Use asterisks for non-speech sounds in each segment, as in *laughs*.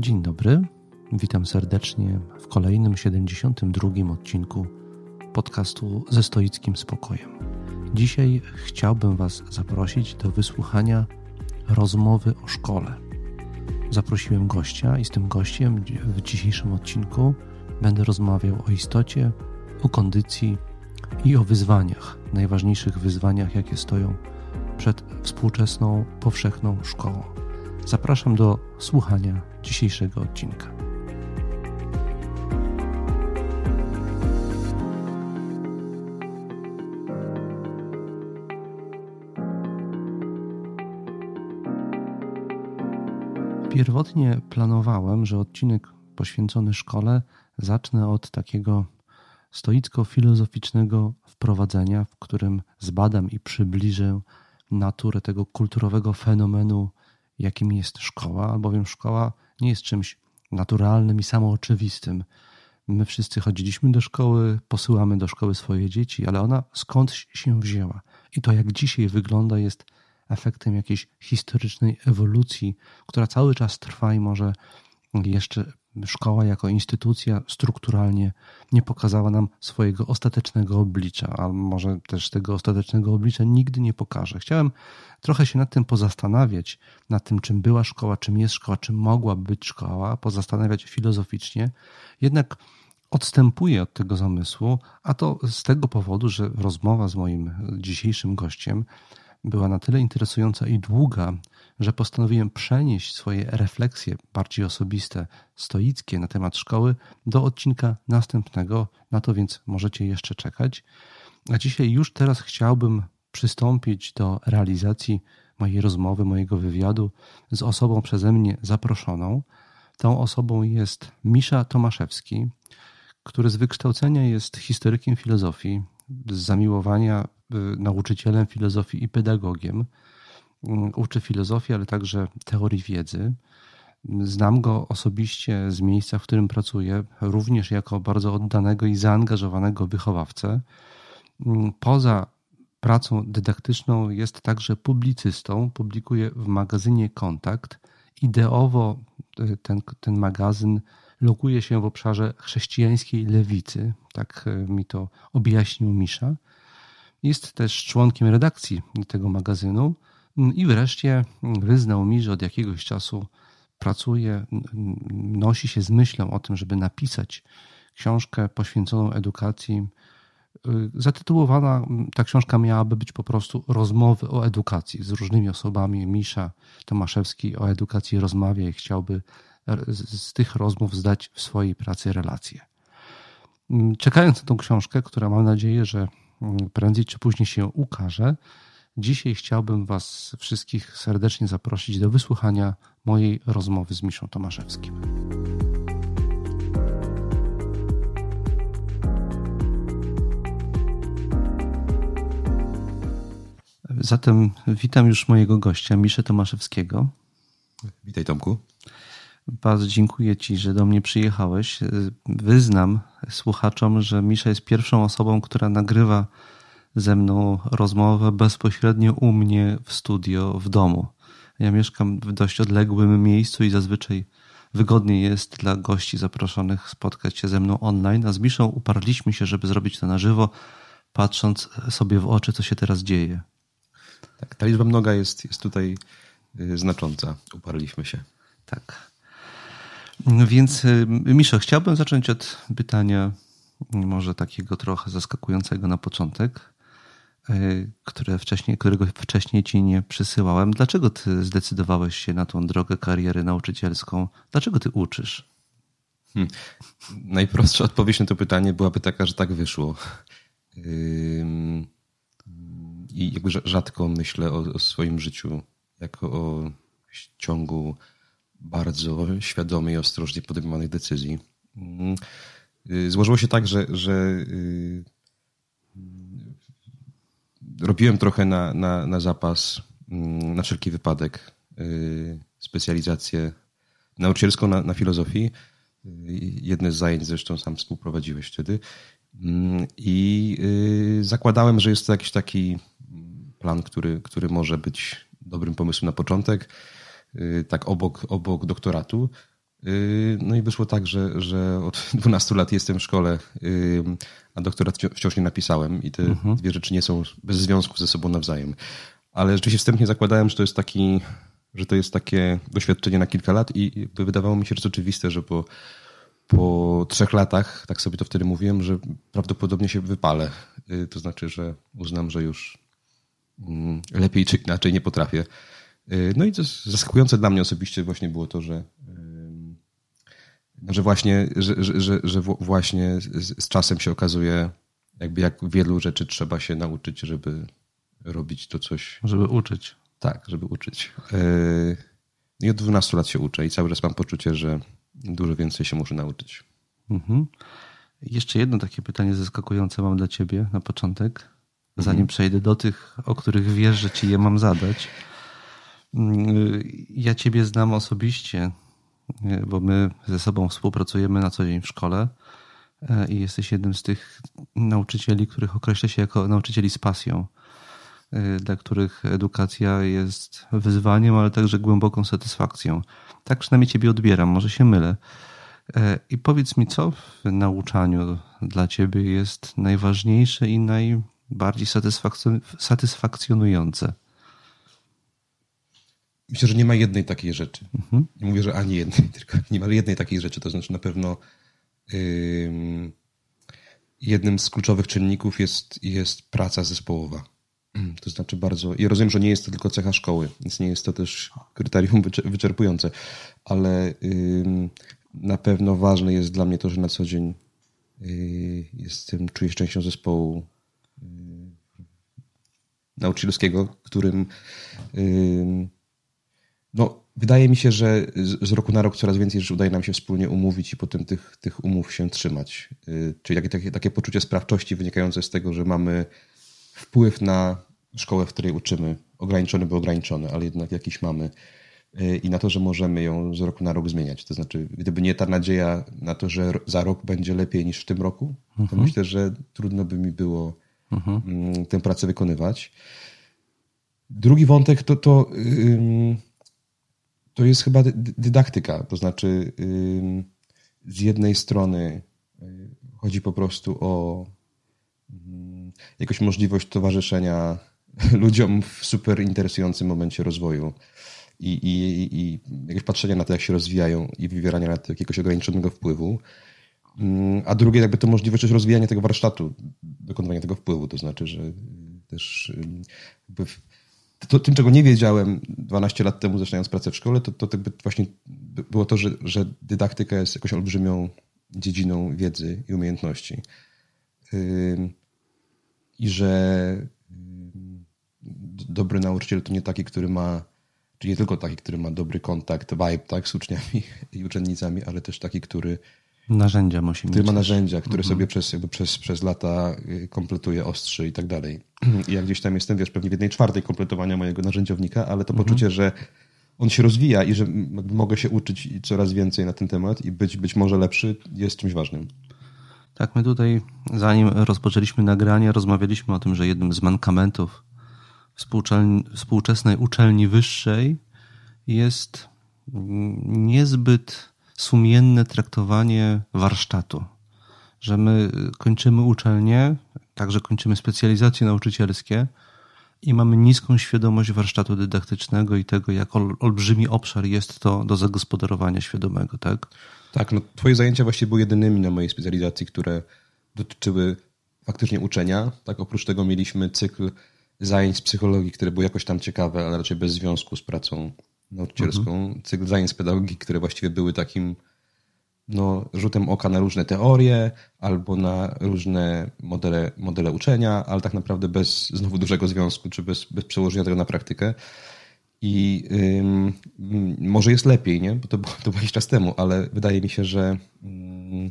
Dzień dobry, witam serdecznie w kolejnym 72 odcinku podcastu ze stoickim spokojem. Dzisiaj chciałbym Was zaprosić do wysłuchania rozmowy o szkole. Zaprosiłem gościa i z tym gościem w dzisiejszym odcinku będę rozmawiał o istocie, o kondycji i o wyzwaniach, najważniejszych wyzwaniach, jakie stoją przed współczesną, powszechną szkołą. Zapraszam do słuchania dzisiejszego odcinka. Pierwotnie planowałem, że odcinek poświęcony szkole zacznę od takiego stoicko-filozoficznego wprowadzenia, w którym zbadam i przybliżę naturę tego kulturowego fenomenu, jakim jest szkoła, albowiem szkoła nie jest czymś naturalnym i samooczywistym. My wszyscy chodziliśmy do szkoły, posyłamy do szkoły swoje dzieci, ale ona skądś się wzięła. I to, jak dzisiaj wygląda, jest efektem jakiejś historycznej ewolucji, która cały czas trwa i może jeszcze szkoła jako instytucja strukturalnie nie pokazała nam swojego ostatecznego oblicza, a może też tego ostatecznego oblicza nigdy nie pokaże. Chciałem trochę się nad tym pozastanawiać, nad tym, czym była szkoła, czym jest szkoła, czym mogła być szkoła, pozastanawiać filozoficznie. Jednak odstępuję od tego zamysłu, a to z tego powodu, że rozmowa z moim dzisiejszym gościem była na tyle interesująca i długa, że postanowiłem przenieść swoje refleksje bardziej osobiste, stoickie na temat szkoły do odcinka następnego. Na to więc możecie jeszcze czekać. A dzisiaj już teraz chciałbym przystąpić do realizacji mojej rozmowy, mojego wywiadu z osobą przeze mnie zaproszoną. Tą osobą jest Misza Tomaszewski, który z wykształcenia jest historykiem filozofii, z zamiłowania y, nauczycielem filozofii i pedagogiem. Mm, uczy filozofii, ale także teorii wiedzy. Znam go osobiście z miejsca, w którym pracuję, również jako bardzo oddanego i zaangażowanego wychowawcę. Mm, poza pracą dydaktyczną jest także publicystą, publikuje w magazynie Kontakt. Ideowo y, ten, ten magazyn lokuje się w obszarze chrześcijańskiej lewicy, tak y, mi to objaśnił Misza. Jest też członkiem redakcji tego magazynu i wreszcie wyznał mi, że od jakiegoś czasu pracuje, nosi się z myślą o tym, żeby napisać książkę poświęconą edukacji. Y, zatytułowana ta książka miałaby być po prostu rozmowy o edukacji z różnymi osobami. Misza Tomaszewski o edukacji rozmawia i chciałby z tych rozmów zdać w swojej pracy relacje. Czekając na tą książkę, która mam nadzieję, że prędzej czy później się ukaże, Dzisiaj chciałbym Was wszystkich serdecznie zaprosić do wysłuchania mojej rozmowy z Miszą Tomaszewskim. Zatem witam już mojego gościa, Miszę Tomaszewskiego. Witaj Tomku. Bardzo dziękuję Ci, że do mnie przyjechałeś. Wyznam słuchaczom, że Misza jest pierwszą osobą, która nagrywa ze mną rozmowę bezpośrednio u mnie w studio, w domu. Ja mieszkam w dość odległym miejscu i zazwyczaj wygodniej jest dla gości zaproszonych spotkać się ze mną online, a z Miszą uparliśmy się, żeby zrobić to na żywo, patrząc sobie w oczy, co się teraz dzieje. Tak, ta liczba mnoga jest, jest tutaj y, znacząca. Uparliśmy się. Tak. Więc y, Miszo, chciałbym zacząć od pytania może takiego trochę zaskakującego na początek. Y, które wcześniej, którego wcześniej ci nie przysyłałem. Dlaczego ty zdecydowałeś się na tą drogę kariery nauczycielską? Dlaczego ty uczysz? Hmm. Najprostsza odpowiedź na to pytanie byłaby taka, że tak wyszło. I jakby rzadko myślę o, o swoim życiu jako o ciągu bardzo świadomej ostrożnie podejmowanych decyzji. Y, złożyło się tak, że, że y, robiłem trochę na, na, na zapas, mm, na wszelki wypadek, y, specjalizację nauczycielską na, na filozofii. Y, jedne z zajęć zresztą sam współprowadziłeś wtedy. Mm, I y, zakładałem, że jest to jakiś taki plan, który, który może być dobrym pomysłem na początek, tak obok, obok doktoratu. Y, no i wyszło tak, że, że od *laughs* 12 lat jestem w szkole, y, a doktorat wciąż nie napisałem i te mhm. dwie rzeczy nie są bez związku ze sobą nawzajem. Ale rzeczywiście wstępnie zakładałem, że to jest taki, że to jest takie doświadczenie na kilka lat i wydawało mi się, że jest oczywiste, że po, po trzech latach, tak sobie to wtedy mówiłem, że prawdopodobnie się wypalę. Y, to znaczy, że uznam, że już mm, lepiej czy inaczej nie potrafię. No i to zaskakujące dla mnie osobiście właśnie było to, że że właśnie, że, że, że, że właśnie z, z, czasem się okazuje, jakby jak wielu rzeczy trzeba się nauczyć, żeby robić to coś. Żeby uczyć. Tak, żeby uczyć. Yy, I od 12 lat się uczę i cały czas mam poczucie, że dużo więcej się muszę nauczyć. Mhm. Jeszcze jedno takie pytanie zaskakujące mam dla ciebie na początek, zanim mhm. przejdę do tych, o których wiesz, że ci je mam zadać. Yy, ja ciebie znam osobiście bo my ze sobą współpracujemy na co dzień w szkole e, i jesteś jednym z tych nauczycieli, których określa się jako nauczycieli z pasją, e, dla których edukacja jest wyzwaniem, ale także głęboką satysfakcją. Tak przynajmniej Ciebie odbieram, może się mylę. E, I powiedz mi, co w nauczaniu dla Ciebie jest najważniejsze i najbardziej satysfakcjonujące? Myślę, że nie ma jednej takiej rzeczy. Mhm. Nie mówię, że ani jednej, *laughs* tylko nie ma jednej takiej rzeczy. To znaczy na pewno yy, jednym z kluczowych czynników jest, jest praca zespołowa. To znaczy bardzo. I rozumiem, że nie jest to tylko cecha szkoły, więc nie jest to też kryterium *laughs* wyczerpujące, ale yy, na pewno ważne jest dla mnie to, że na co dzień yy, jestem, czuję się częścią zespołu yy, nauczycielskiego, którym no, wydaje mi się, że z roku na rok coraz więcej rzeczy udaje nam się wspólnie umówić i potem tych, tych umów się trzymać. Y, czyli takie, takie, takie poczucie sprawczości wynikające z tego, że mamy wpływ na szkołę, w której uczymy. Ograniczony, bo ograniczony, ale jednak jakiś mamy. Y, I na to, że możemy ją z roku na rok zmieniać. To znaczy, gdyby nie ta nadzieja na to, że za rok będzie lepiej niż w tym roku, to mhm. myślę, że trudno by mi było mhm. Mm, tę pracę wykonywać. Drugi wątek to, to yy, to jest chyba dydaktyka. To znaczy, z jednej strony y, chodzi po prostu o jakąś możliwość towarzyszenia *laughs* ludziom w super interesującym momencie rozwoju i, i, i jakieś patrzenia na to, jak się rozwijają i wywierania na to jakiegoś ograniczonego wpływu. A drugie, jakby to możliwość rozwijania tego warsztatu, dokonywania tego wpływu. To znaczy, że też jakby to, tym, czego nie wiedziałem 12 lat temu, zaczynając pracę w szkole, to, to właśnie było to, że, że dydaktyka jest jakąś olbrzymią dziedziną wiedzy i umiejętności. I że dobry nauczyciel to nie taki, który ma, czy nie tylko taki, który ma dobry kontakt, vibe tak, z uczniami i uczennicami, ale też taki, który Narzędzia musi który ma narzędzia, które mhm. sobie przez, jakby przez, przez lata y, kompletuje ostrzy i tak dalej. I ja gdzieś tam jestem, wiesz, pewnie w jednej czwartej kompletowania mojego narzędziownika, ale to mhm. poczucie, że on się rozwija i że mogę się uczyć coraz więcej na ten temat i być, być może lepszy jest czymś ważnym. Tak, my tutaj, zanim rozpoczęliśmy nagranie, rozmawialiśmy o tym, że jednym z mankamentów współczesnej uczelni wyższej jest niezbyt sumienne traktowanie warsztatu. Że my kończymy uczelnię, także kończymy specjalizacje nauczycielskie i mamy niską świadomość warsztatu dydaktycznego i tego, jak olbrzymi obszar jest to do zagospodarowania świadomego, tak? Tak, no twoje zajęcia właściwie były jedynymi na mojej specjalizacji, które dotyczyły faktycznie uczenia. Tak, oprócz tego mieliśmy cykl zajęć z psychologii, które były jakoś tam ciekawe, ale raczej bez związku z pracą nauczycielską, mhm. cykl zajęć pedagogiki, które właściwie były takim no, rzutem oka na różne teorie albo na różne modele, modele uczenia, ale tak naprawdę bez znowu dużego związku, czy bez, bez przełożenia tego na praktykę. I ym, może jest lepiej, nie? bo to, to było jakiś czas temu, ale wydaje mi się, że, ym,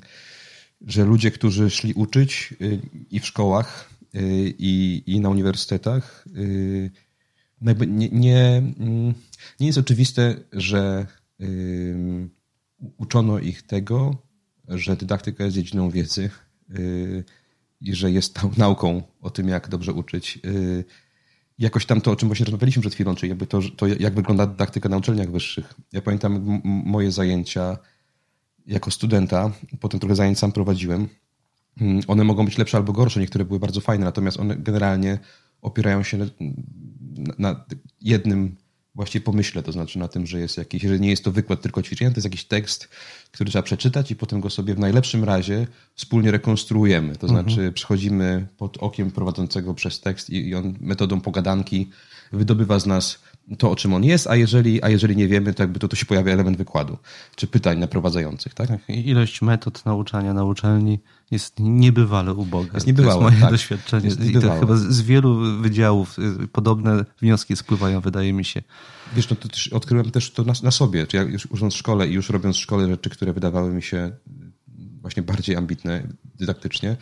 że ludzie, którzy szli uczyć y, i w szkołach, y, i, i na uniwersytetach, y, nie, nie, nie jest oczywiste, że uczono ich tego, że dydaktyka jest dziedziną wiedzy y, i że jest *laughs* nauką o tym, jak dobrze uczyć. Y, jakoś tam to, o czym właśnie rozmawialiśmy przed chwilą, czyli jakby to, to jak wygląda dydaktyka na uczelniach wyższych. Ja pamiętam moje zajęcia jako studenta, potem trochę zajęć sam prowadziłem. Mm, one mogą być lepsze albo gorsze, niektóre były bardzo fajne, natomiast one generalnie opierają się na, jednym właściwie pomyśle, to znaczy na tym, że jest jakiś, że nie jest to wykład tylko ćwiczenia, to jest jakiś tekst, który trzeba przeczytać i potem go sobie w najlepszym razie wspólnie rekonstruujemy. To mhm. znaczy przychodzimy pod okiem prowadzącego przez tekst i, i on metodą pogadanki wydobywa z nas to, o czym on jest, a jeżeli, a jeżeli nie wiemy, to jakby to, to się pojawia element wykładu, czy pytań naprowadzających. Tak? tak ilość metod nauczania na uczelni jest niebywale uboga. Jest niebywałe, to jest moje tak. doświadczenie. Jest I to chyba z wielu wydziałów y, podobne wnioski spływają, wydaje mi się. Wiesz, no to też odkryłem też to na, na sobie. Czy ja już ucząc w szkole i już robiąc w szkole rzeczy, które wydawały mi się właśnie bardziej ambitne dydaktycznie,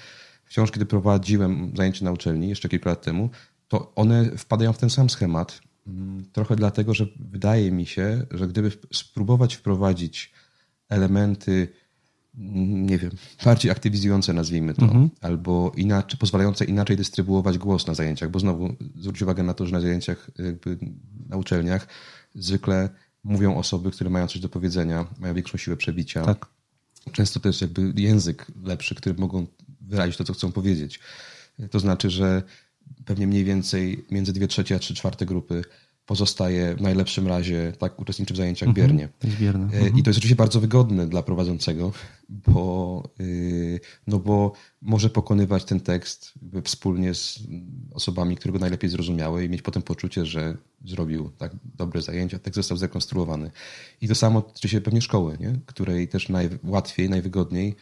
wciąż kiedy prowadziłem zajęcia na uczelni jeszcze kilka lat temu, to one wpadają w ten sam schemat. Mm, trochę dlatego, że wydaje mi się, że gdyby spróbować wprowadzić elementy, nie wiem, bardziej aktywizujące, nazwijmy to, mhm. albo inaczej, pozwalające inaczej dystrybuować głos na zajęciach, bo znowu zwróć uwagę na to, że na zajęciach, jakby na uczelniach zwykle mówią osoby, które mają coś do powiedzenia, mają większą siłę przebicia. Tak. Często to jest jakby język lepszy, który mogą wyrazić to, co chcą powiedzieć. To znaczy, że pewnie mniej więcej między dwie trzecie a trzy czwarte grupy pozostaje w najlepszym razie, tak, uczestniczy w zajęciach mhm, biernie. biernie. E, I to jest oczywiście bardzo wygodne dla prowadzącego, bo, y, no bo może pokonywać ten tekst wspólnie z osobami, które go najlepiej zrozumiały i mieć potem poczucie, że zrobił tak dobre zajęcia, tekst został zrekonstruowany. I to samo tyczy się pewnie szkoły, nie? której też najłatwiej, najwygodniej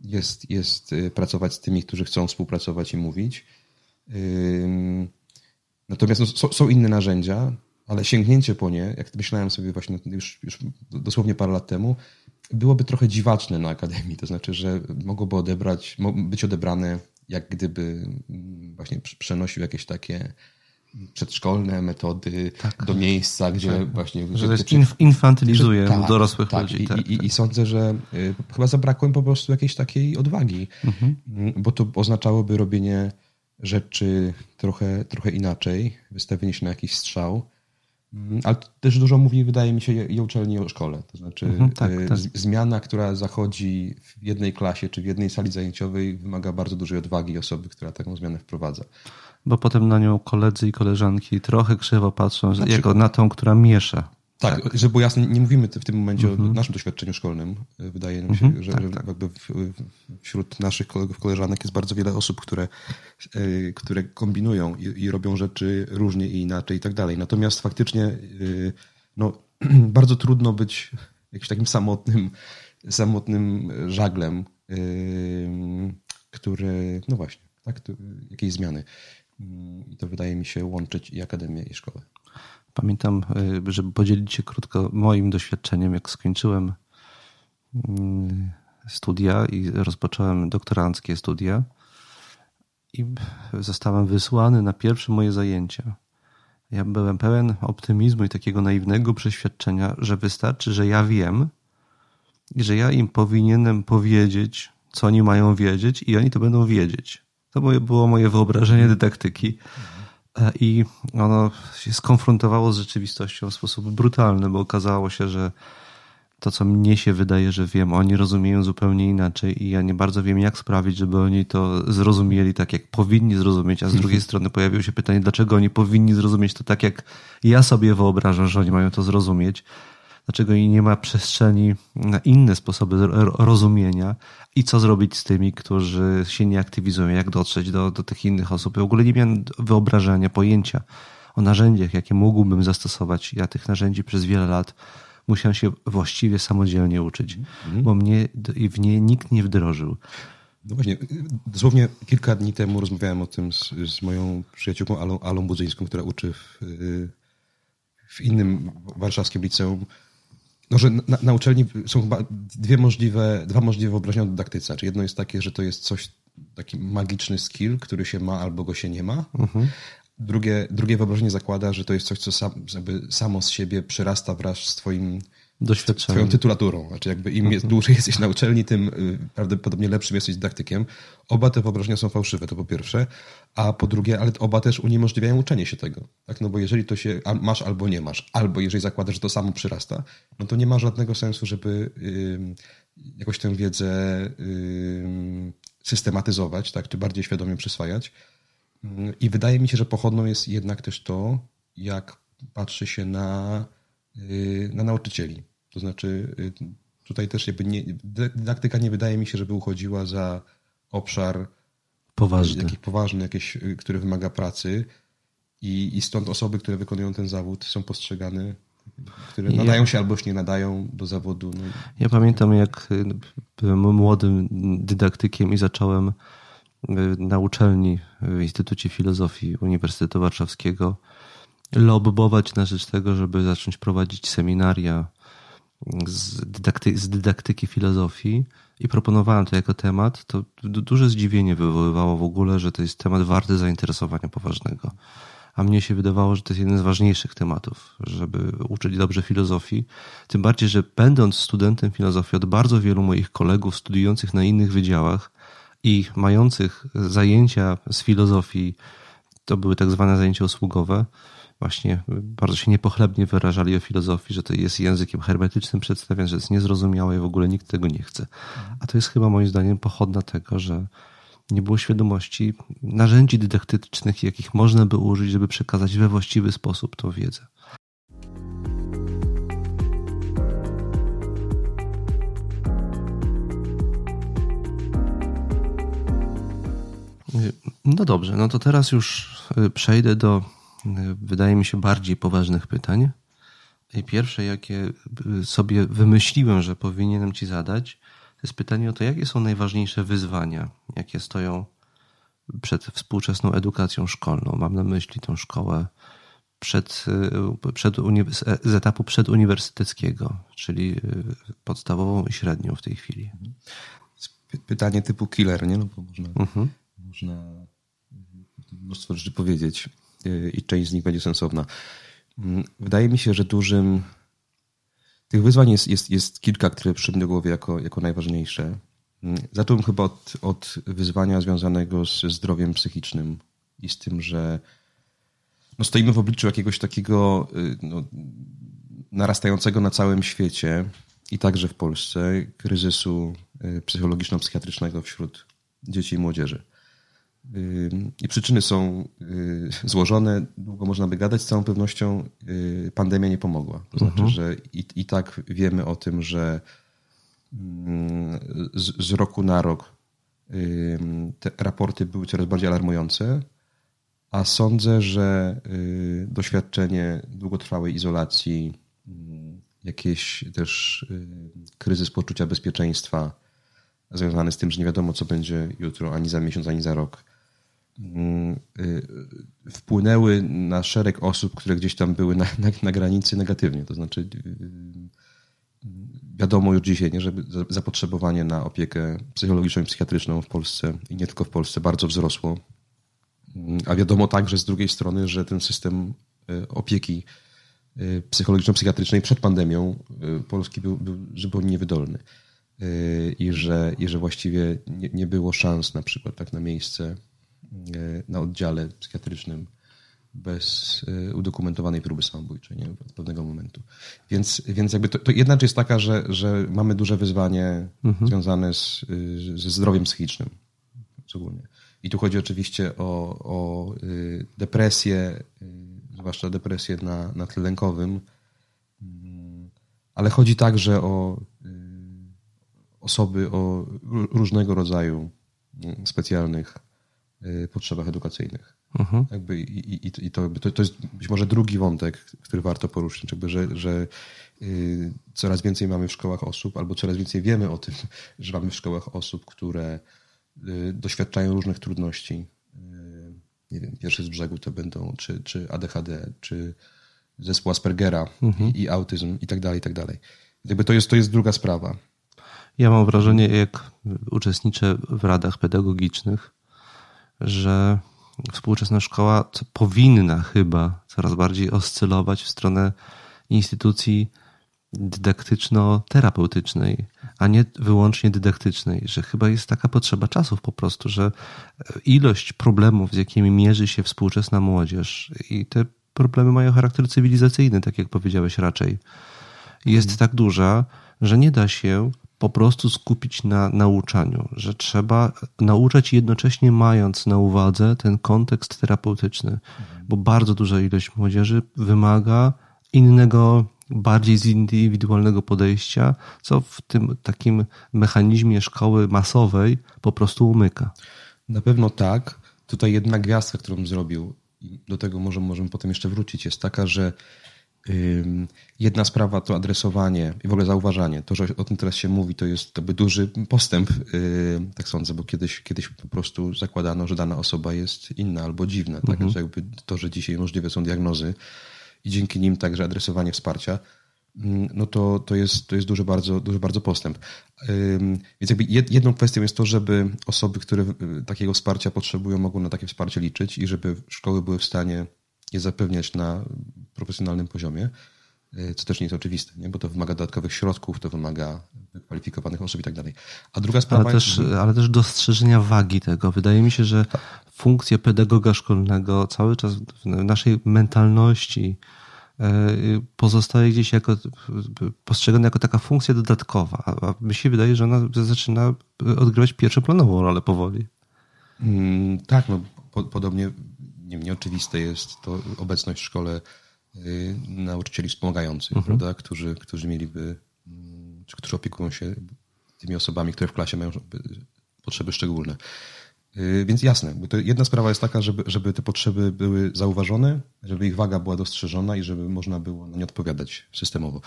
jest, jest y, pracować z tymi, którzy chcą współpracować i mówić Natomiast no, są, są, inne narzędzia, ale sięgnięcie po nie, jak myślałem sobie właśnie już, już dosłownie parę lat temu, byłoby trochę dziwaczne na Akademii. To znaczy, że mogłoby odebrać, być odebrane jak gdyby właśnie przenosił jakieś takie przedszkolne metody tak. do miejsca, gdzie tak. właśnie... Że, że infantylizuje że, tak, dorosłych tak. ludzi. I, tak, i, I, sądzę, że y, chyba zabrakło im po prostu jakiejś takiej odwagi, mhm. bo to oznaczałoby robienie rzeczy trochę, trochę inaczej, wystawienie się na jakiś strzał. Mm, ale też dużo mówi, wydaje mi się, i uczelni, o szkole. To znaczy, mhm, tak, y, tak. zmiana, która zachodzi w jednej klasie czy w jednej sali zajęciowej, wymaga bardzo dużej odwagi osoby, która taką zmianę wprowadza. Bo potem na nią koledzy i koleżanki trochę krzywo patrzą, na jako na tą, która miesza. Tak, tak, żeby było jasne, nie mówimy w tym momencie mm -hmm. o naszym doświadczeniu szkolnym. Wydaje nam się, mm -hmm. że, tak, że tak. Wśród naszych kolegów, koleżanek jest bardzo wiele osób, które, e, które kombinują i, i robią rzeczy różnie i inaczej i tak dalej. Natomiast faktycznie e, no, *clears throat* bardzo trudno być jakimś takim samotnym, samotnym żaglem, e, który, no właśnie, tak, jakiejś zmiany. I to wydaje mi się łączyć i akademię, i szkołę. Pamiętam, y, żeby podzielić się krótko moim doświadczeniem, jak skończyłem mm, studia i rozpocząłem doktoranckie studia i zostałem wysłany na pierwsze moje zajęcia. Ja byłem pełen optymizmu i takiego naiwnego przeświadczenia, że wystarczy, że ja wiem i że ja im powinienem powiedzieć, co oni mają wiedzieć i oni to będą wiedzieć. To było moje wyobrażenie dydaktyki. E, I ono się skonfrontowało z rzeczywistością w sposób brutalny, bo okazało się, że to, co mnie się wydaje, że wiem, oni rozumieją zupełnie inaczej i ja nie bardzo wiem, jak sprawić, żeby oni to zrozumieli tak, jak powinni zrozumieć, a z drugiej strony pojawiło się pytanie, dlaczego oni powinni zrozumieć to tak, jak ja sobie wyobrażam, że oni mają to zrozumieć dlaczego nie ma przestrzeni na inne sposoby rozumienia i co zrobić z tymi, którzy się nie aktywizują, jak dotrzeć do, do tych innych osób. Ja w ogóle nie miałem wyobrażenia, pojęcia o narzędziach, jakie mógłbym zastosować. Ja tych narzędzi przez wiele lat musiałem się właściwie samodzielnie uczyć, mhm. bo mnie w nie nikt nie wdrożył. No właśnie, dosłownie kilka dni temu rozmawiałem o tym z, z moją przyjaciółką Alą, Alą Budzyńską, która uczy w, w innym warszawskim liceum no, że na, na, uczelni są chyba dwie możliwe, dwa możliwe wyobrażenia o dydaktyce. Znaczy jedno jest takie, że to jest coś, taki magiczny skill, który się ma albo go się nie ma. Mhm. Drugie, drugie wyobrażenie zakłada, że to jest coś, co sam, samo z siebie przyrasta wraz z twoim doświadczeniem. Twoją tytulaturą. Znaczy jakby im jest, dłużej jesteś na uczelni, tym y, prawdopodobnie lepszym jesteś dydaktykiem. Oba te wyobrażenia są fałszywe, to po pierwsze. A po drugie, ale oba też uniemożliwiają uczenie się tego. Tak? No bo jeżeli to się masz albo nie masz, albo jeżeli zakładasz, że to samo przyrasta, no to nie ma żadnego sensu, żeby jakoś tę wiedzę systematyzować, tak, czy bardziej świadomie przyswajać. I wydaje mi się, że pochodną jest jednak też to, jak patrzy się na, na nauczycieli. To znaczy, tutaj też jakby nie, dydaktyka nie wydaje mi się, żeby uchodziła za obszar poważny, jakiś poważny jakieś, który wymaga pracy i, i stąd osoby, które wykonują ten zawód są postrzegane które nadają się albo już nie nadają do zawodu. No. Ja pamiętam, jak byłem młodym dydaktykiem i zacząłem y, na uczelni w Instytucie Filozofii Uniwersytetu Warszawskiego lobbować na rzecz tego, żeby zacząć prowadzić seminaria z, dydakty z dydaktyki filozofii. I proponowałem to jako temat, to duże zdziwienie wywoływało w ogóle, że to jest temat warty zainteresowania poważnego. A mnie się wydawało, że to jest jeden z ważniejszych tematów, żeby uczyć dobrze filozofii. Tym bardziej, że będąc studentem filozofii od bardzo wielu moich kolegów studiujących na innych wydziałach i mających zajęcia z filozofii, to były tak zwane zajęcia usługowe, właśnie bardzo się niepochlebnie wyrażali o filozofii, że to jest językiem hermetycznym przedstawiane, że jest niezrozumiałe i w ogóle nikt tego nie chce. A to jest chyba moim zdaniem pochodna tego, że nie było świadomości narzędzi dydaktycznych, jakich można by użyć, żeby przekazać we właściwy sposób tą wiedzę. No dobrze, no to teraz już y, przejdę do, wydaje mi się, bardziej poważnych pytań. I pierwsze, jakie y, sobie wymyśliłem, że powinienem Ci zadać, to jest pytanie o to, jakie są najważniejsze wyzwania, jakie stoją przed współczesną edukacją szkolną. Mam na myśli tą szkołę przed, przed, z etapu przeduniwersyteckiego, czyli podstawową i średnią w tej chwili. Pytanie typu killer, nie? No bo można, mhm. można mnóstwo rzeczy powiedzieć i część z nich będzie sensowna. Wydaje mi się, że dużym tych wyzwań jest, jest, jest kilka, które przyszły do głowy jako, jako najważniejsze. Zacząłem chyba od, od wyzwania związanego ze zdrowiem psychicznym i z tym, że no stoimy w obliczu jakiegoś takiego y, no, narastającego na całym świecie i także w Polsce kryzysu y, psychologiczno-psychiatrycznego wśród dzieci i młodzieży. I przyczyny są y, złożone, długo można by gadać, z całą pewnością y, pandemia nie pomogła. To znaczy, mhm. że i, i tak wiemy o tym, że z, z roku na rok te raporty były coraz bardziej alarmujące, a sądzę, że y, doświadczenie długotrwałej izolacji, jakieś też kryzys poczucia bezpieczeństwa związany z tym, że nie wiadomo, co będzie jutro, ani za miesiąc, ani za rok, wpłynęły na szereg osób, które gdzieś tam były na, na, na granicy negatywnie. To znaczy, y, y, wiadomo już dzisiaj, nie, że zapotrzebowanie na opiekę psychologiczną i psychiatryczną w Polsce i nie tylko w Polsce bardzo wzrosło. Mm, a wiadomo także z drugiej strony, że ten system opieki psychologiczno-psychiatrycznej przed pandemią Polski był, był zupełnie niewydolny. I że, i że właściwie nie, nie było szans na przykład tak na miejsce na oddziale psychiatrycznym bez e, udokumentowanej próby samobójczej nie? od pewnego momentu. Więc, więc jakby to, to jedna rzecz jest taka, że, że mamy duże wyzwanie mhm. związane z, ze zdrowiem psychicznym szczególnie. I tu chodzi oczywiście o, o depresję, zwłaszcza depresję na, na tle lękowym, mm, ale chodzi także o osoby o różnego rodzaju mm, specjalnych potrzebach edukacyjnych. Mhm. Jakby i, i, i to, to, to, jest być może drugi wątek, który warto poruszyć, jakby, że, że y, coraz więcej mamy w szkołach osób, albo coraz więcej wiemy o tym, *laughs* że mamy w szkołach osób, które y, doświadczają różnych trudności. Nie wiem, pierwsze z brzegu to będą czy, czy ADHD, czy zespół Aspergera mhm. i, i, autyzm i tak dalej, i tak dalej. Jakby to jest, to jest druga sprawa. Ja mam wrażenie, jak uczestniczę w radach pedagogicznych, że współczesna szkoła powinna chyba coraz bardziej oscylować w stronę instytucji dydaktyczno-terapeutycznej, a nie wyłącznie dydaktycznej, że chyba jest taka potrzeba czasów po prostu, że ilość problemów, z jakimi mierzy się współczesna młodzież i te problemy mają charakter cywilizacyjny, tak jak powiedziałeś raczej, jest tak duża, że nie da się po prostu skupić na nauczaniu, że trzeba nauczać jednocześnie mając na uwadze ten kontekst terapeutyczny, bo bardzo duża ilość młodzieży wymaga innego, bardziej zindywidualnego podejścia, co w tym takim mechanizmie szkoły masowej po prostu umyka. Na pewno tak. Tutaj jedna gwiazdka, którą zrobił, do tego może możemy potem jeszcze wrócić, jest taka, że Jedna sprawa to adresowanie i w ogóle zauważanie. To, że o tym teraz się mówi, to jest jakby duży postęp, tak sądzę, bo kiedyś, kiedyś po prostu zakładano, że dana osoba jest inna albo dziwna. Tak? Mhm. Że jakby to, że dzisiaj możliwe są diagnozy i dzięki nim także adresowanie wsparcia, no to, to, jest, to jest duży bardzo, duży bardzo postęp. Więc jakby jedną kwestią jest to, żeby osoby, które takiego wsparcia potrzebują, mogły na takie wsparcie liczyć i żeby szkoły były w stanie je zapewniać na profesjonalnym poziomie, e, co też nie jest oczywiste, nie? bo to wymaga dodatkowych środków, to wymaga wykwalifikowanych osób i tak dalej. A druga sprawa... Ale też, ale też dostrzeżenia wagi tego. Wydaje mi się, że tak. funkcja pedagoga szkolnego cały czas w naszej mentalności e, pozostaje gdzieś jako postrzegana jako taka funkcja dodatkowa, a mi się wydaje, że ona zaczyna odgrywać pierwszoplanową rolę powoli. Mm, tak, no po, podobnie nie, nieoczywiste jest to obecność w szkole y, nauczycieli wspomagających, mhm. prawda, którzy, którzy mieliby, mm, czy którzy opiekują się tymi osobami, które w klasie mają potrzeby szczególne. Y, więc jasne, bo to jedna sprawa jest taka, żeby, żeby te potrzeby były zauważone, żeby ich waga była dostrzeżona i żeby można było na nie odpowiadać systemowo.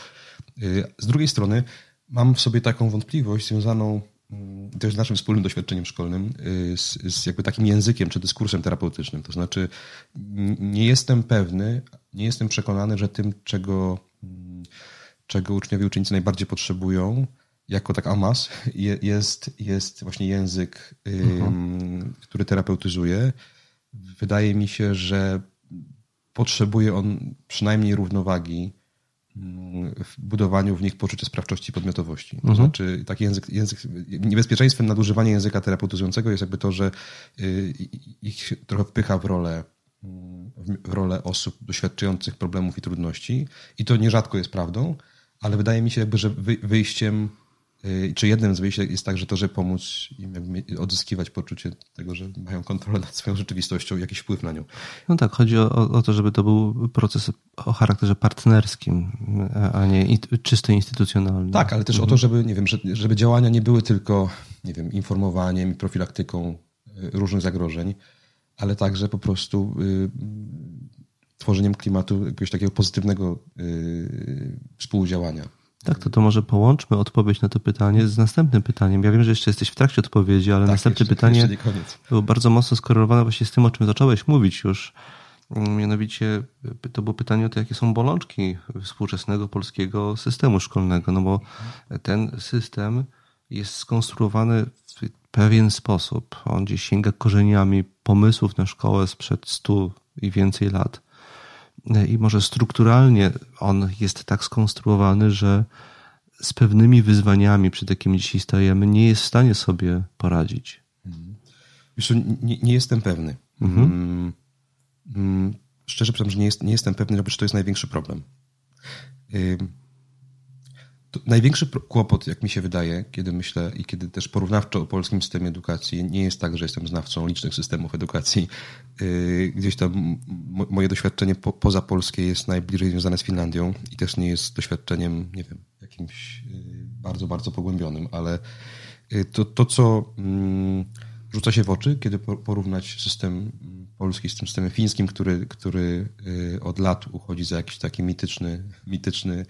Y, z drugiej strony mam w sobie taką wątpliwość związaną To jest naszym wspólnym doświadczeniem szkolnym, y, z, z, jakby takim językiem czy dyskursem terapeutycznym. To znaczy, nie jestem pewny, nie jestem przekonany, że tym, czego, mm, czego uczniowie i uczennice najbardziej potrzebują, jako tak amas, jest, jest właśnie język, mhm. który terapeutyzuje. Wydaje mi się, że potrzebuje on przynajmniej równowagi w budowaniu w nich poczucia sprawczości i podmiotowości. To mhm. znaczy taki język, język, niebezpieczeństwem nadużywania języka terapeutyzującego jest jakby to, że y, ich trochę wpycha w rolę, w rolę osób doświadczających problemów i trudności i to nierzadko jest prawdą, ale wydaje mi się jakby, że wyjściem czy jednym z wyjść jest także to, że pomóc im odzyskiwać poczucie tego, że mają kontrolę nad swoją rzeczywistością jakiś wpływ na nią? No tak, chodzi o, o to, żeby to był proces o charakterze partnerskim, a nie czysto instytucjonalnym. Tak, ale też mhm. o to, mhm. żeby, nie wiem, żeby działania nie były tylko, nie wiem, informowaniem i profilaktyką y, różnych zagrożeń, ale także po prostu y, tworzeniem klimatu jakiegoś takiego pozytywnego y, współdziałania tak, to, to może połączmy odpowiedź na to pytanie z następnym pytaniem. Ja wiem, że jeszcze jesteś w trakcie odpowiedzi, ale tak, następne jeszcze, pytanie jeszcze było bardzo mocno skorelowane właśnie z tym, o czym zacząłeś mówić już. Mianowicie to było pytanie o to, jakie są bolączki współczesnego polskiego systemu szkolnego, no bo ten system jest skonstruowany w pewien sposób. On gdzieś sięga korzeniami pomysłów na szkołę sprzed stu i więcej lat i może strukturalnie on jest tak skonstruowany, że z pewnymi wyzwaniami, przed jakimi dzisiaj stajemy, nie jest w stanie sobie poradzić. Wiesz, nie, nie jestem pewny. Mhm. Mm, mm, szczerze powiem, że nie, jest, nie jestem pewny, że to jest największy problem. Największy kłopot, jak mi się wydaje, kiedy myślę i kiedy też porównawczo o polskim systemie edukacji, nie jest tak, że jestem znawcą licznych systemów edukacji. Y, gdzieś tam moje doświadczenie po, poza polskie jest najbliżej związane z Finlandią i też nie jest doświadczeniem, nie wiem, jakimś y, bardzo, bardzo pogłębionym, ale y, to, to co mm, rzuca się w oczy, kiedy porównać system polski z tym systemem fińskim, który, który od lat uchodzi za jakiś taki mityczny, mityczny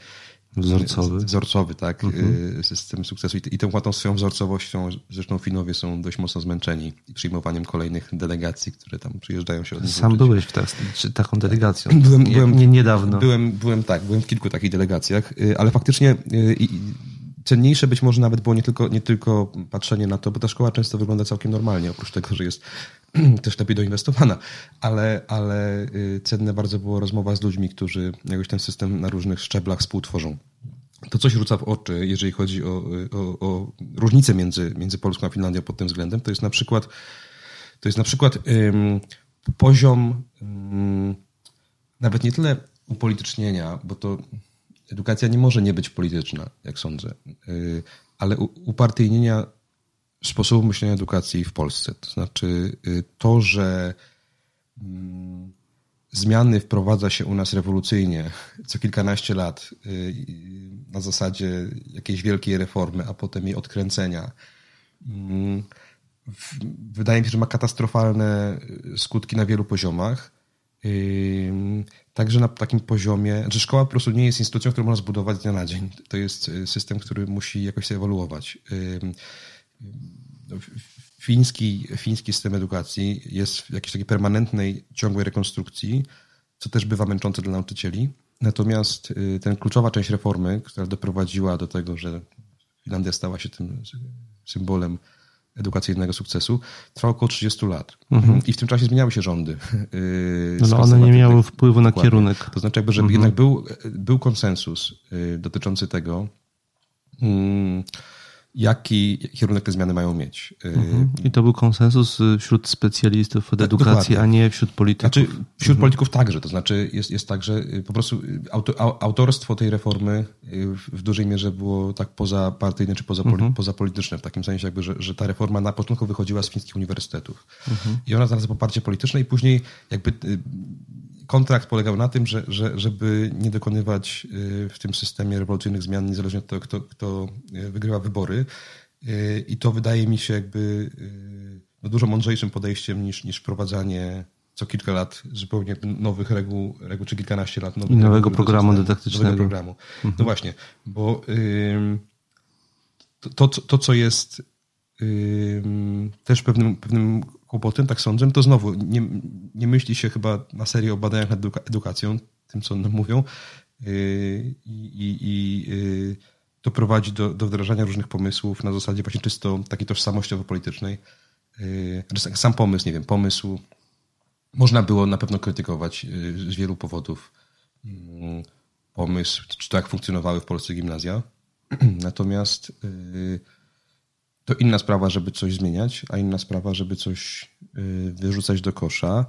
Wzorcowy. Wzorcowy, tak. Mhm. System sukcesu. I, I tą łatą swoją wzorcowością, zresztą Finowie są dość mocno zmęczeni przyjmowaniem kolejnych delegacji, które tam przyjeżdżają się od Sam byłeś w taką delegacją. Byłem, byłem nie, niedawno. Byłem, byłem, tak, byłem w kilku takich delegacjach, y, ale faktycznie y, cenniejsze być może nawet było nie tylko, nie tylko patrzenie na to, bo ta szkoła często wygląda całkiem normalnie, oprócz tego, że jest *clears throat* też lepiej doinwestowana, ale, ale y, cenne bardzo było rozmowa z ludźmi, którzy jakoś ten system na różnych szczeblach współtworzą. To coś rzuca w oczy, jeżeli chodzi o, o, o różnice między, między Polską a Finlandią pod tym względem, to jest na przykład, to jest na przykład um, poziom um, nawet nie tyle upolitycznienia, bo to edukacja nie może nie być polityczna, jak sądzę. Y, ale upartyjnienia sposobu myślenia edukacji w Polsce. To znaczy y, to, że mm, zmiany wprowadza się u nas rewolucyjnie co kilkanaście lat y, na zasadzie jakiejś wielkiej reformy, a potem jej odkręcenia. Mm, wydaje mi się, że ma katastrofalne skutki na wielu poziomach. Także na takim poziomie, że szkoła po prostu nie jest instytucją, którą można zbudować z dnia na dzień. To jest y, system, który musi jakoś się ewoluować. No, fiński, fiński system edukacji jest w jakiejś takiej permanentnej, ciągłej rekonstrukcji, co też bywa męczące dla nauczycieli. Natomiast y, ten kluczowa część reformy, która doprowadziła do tego, że Finlandia stała się tym symbolem edukacyjnego sukcesu, trwa około 30 lat. Mhm. I w tym czasie zmieniały się rządy. No, *laughs* no one nie miały wpływu na dokładnie. kierunek. To znaczy, jakby, że mhm. jednak był, był konsensus y, dotyczący tego, mm, jaki kierunek te zmiany mają mieć. Mhm. I to był konsensus y, wśród specjalistów od tak, edukacji, dokładnie. a nie wśród polityków. Znaczy, wśród mhm. polityków także, to znaczy jest, jest tak, że y, po prostu y, autorstwo tej reformy w dużej mierze było tak pozapartyjne czy mhm. pozapolityczne, w takim sensie jakby, że, że ta reforma na początku wychodziła z fińskich uniwersytetów. Mhm. I ona znalazła poparcie polityczne i później jakby kontrakt polegał na tym, że, że, żeby nie dokonywać y, w tym systemie rewolucyjnych zmian, niezależnie od tego, kto, kto y, wygrywa wybory. Y, I to wydaje mi się jakby no dużo mądrzejszym podejściem niż, niż wprowadzanie co kilka lat zupełnie nowych reguł, reguł czy kilkanaście lat nowych I nowego programu dydaktycznego. Nowego programu. Mhm. No właśnie, bo to, to, to, co jest też pewnym, pewnym kłopotem, tak sądzę, to znowu nie, nie myśli się chyba na serio o badaniach nad edukacją, tym co one mówią yy, i, i, i yy, to prowadzi do, do wdrażania różnych pomysłów na zasadzie właśnie czysto takiej tożsamościowo-politycznej. Yy, sam pomysł, nie wiem, pomysł można było na pewno krytykować z wielu powodów pomysł, czy to jak funkcjonowały w Polsce gimnazja. *clears throat* Natomiast to inna sprawa, żeby coś zmieniać, a inna sprawa, żeby coś wyrzucać do kosza.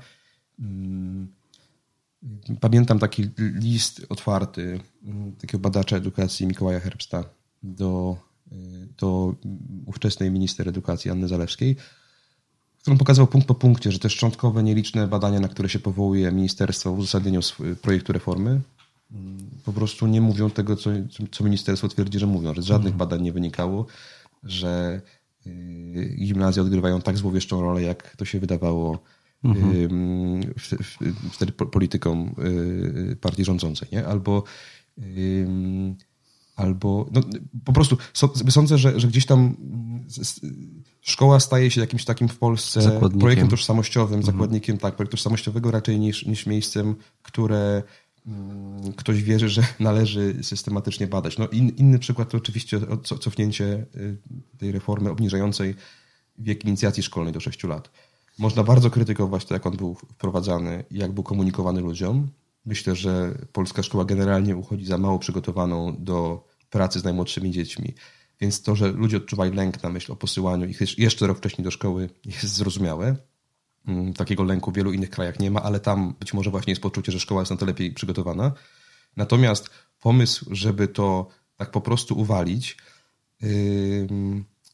Pamiętam taki list otwarty mm, takiego badacza edukacji Mikołaja Herbsta do, y, do ówczesnej minister edukacji Anny Zalewskiej, w którym pokazał punkt po punkcie, że te szczątkowe, nieliczne badania, na które się powołuje ministerstwo w uzasadnieniu projektu reformy, mm, po prostu nie mówią tego, co, co ministerstwo twierdzi, że mówią, że z żadnych mhm. badań nie wynikało, że y, gimnazja odgrywają tak złowieszczą rolę, jak to się wydawało mhm. wtedy politykom y, partii rządzącej, nie? Albo albo no, po prostu sądzę, że, że gdzieś tam szkoła staje się jakimś takim w Polsce projektem tożsamościowym, mhm. zakładnikiem, tak, projektu tożsamościowego raczej niż, niż miejscem, które Mm, ktoś wierzy, że *laughs* należy systematycznie badać. No in, inny przykład to oczywiście cofnięcie y, tej reformy obniżającej wiek inicjacji szkolnej do 6 lat. Można bardzo krytykować to, jak on był wprowadzany jak był komunikowany ludziom. Myślę, że polska szkoła generalnie uchodzi za mało przygotowaną do pracy z najmłodszymi dziećmi. Więc to, że ludzie odczuwają lęk na myśl o posyłaniu ich jeszcze rok wcześniej do szkoły jest zrozumiałe. Mm, takiego lęku w wielu innych krajach nie ma, ale tam być może właśnie jest poczucie, że szkoła jest na to lepiej przygotowana. Natomiast pomysł, żeby to tak po prostu uwalić,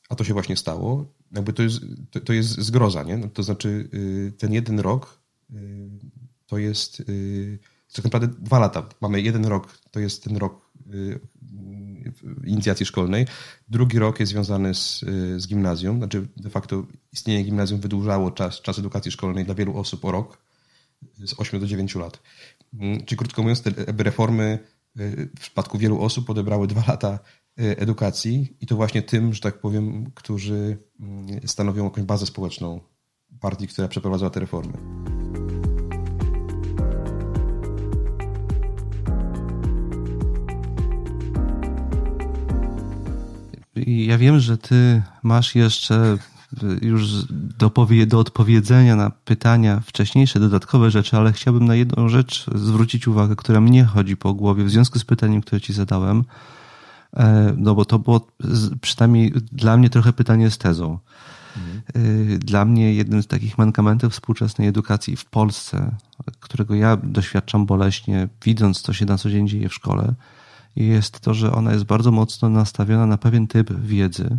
a to się właśnie stało, jakby to jest, to, to jest zgroza, nie? No to znaczy y, ten jeden rok y, to jest y, tak naprawdę dwa lata. Mamy jeden rok, to jest ten rok inicjacji szkolnej. Drugi rok jest związany z, z gimnazjum, znaczy de facto istnienie gimnazjum wydłużało czas, czas edukacji szkolnej dla wielu osób o rok, z 8 do 9 lat. Mm, czyli krótko mówiąc, te reformy w przypadku wielu osób odebrały dwa lata edukacji i to właśnie tym, że tak powiem, którzy mm, stanowią jakąś bazę społeczną partii, która przeprowadzała te reformy. Ja wiem, że ty masz jeszcze już do, do odpowiedzenia na pytania wcześniejsze, dodatkowe rzeczy, ale chciałbym na jedną rzecz zwrócić uwagę, która mnie chodzi po głowie w związku z pytaniem, które ci zadałem. E, no bo to było przynajmniej dla mnie trochę pytanie z tezą. Mhm. Dla mnie jednym z takich mankamentów współczesnej edukacji w Polsce, którego ja doświadczam boleśnie, widząc, co się na co dzień dzieje w szkole, jest to, że ona jest bardzo mocno nastawiona na pewien typ wiedzy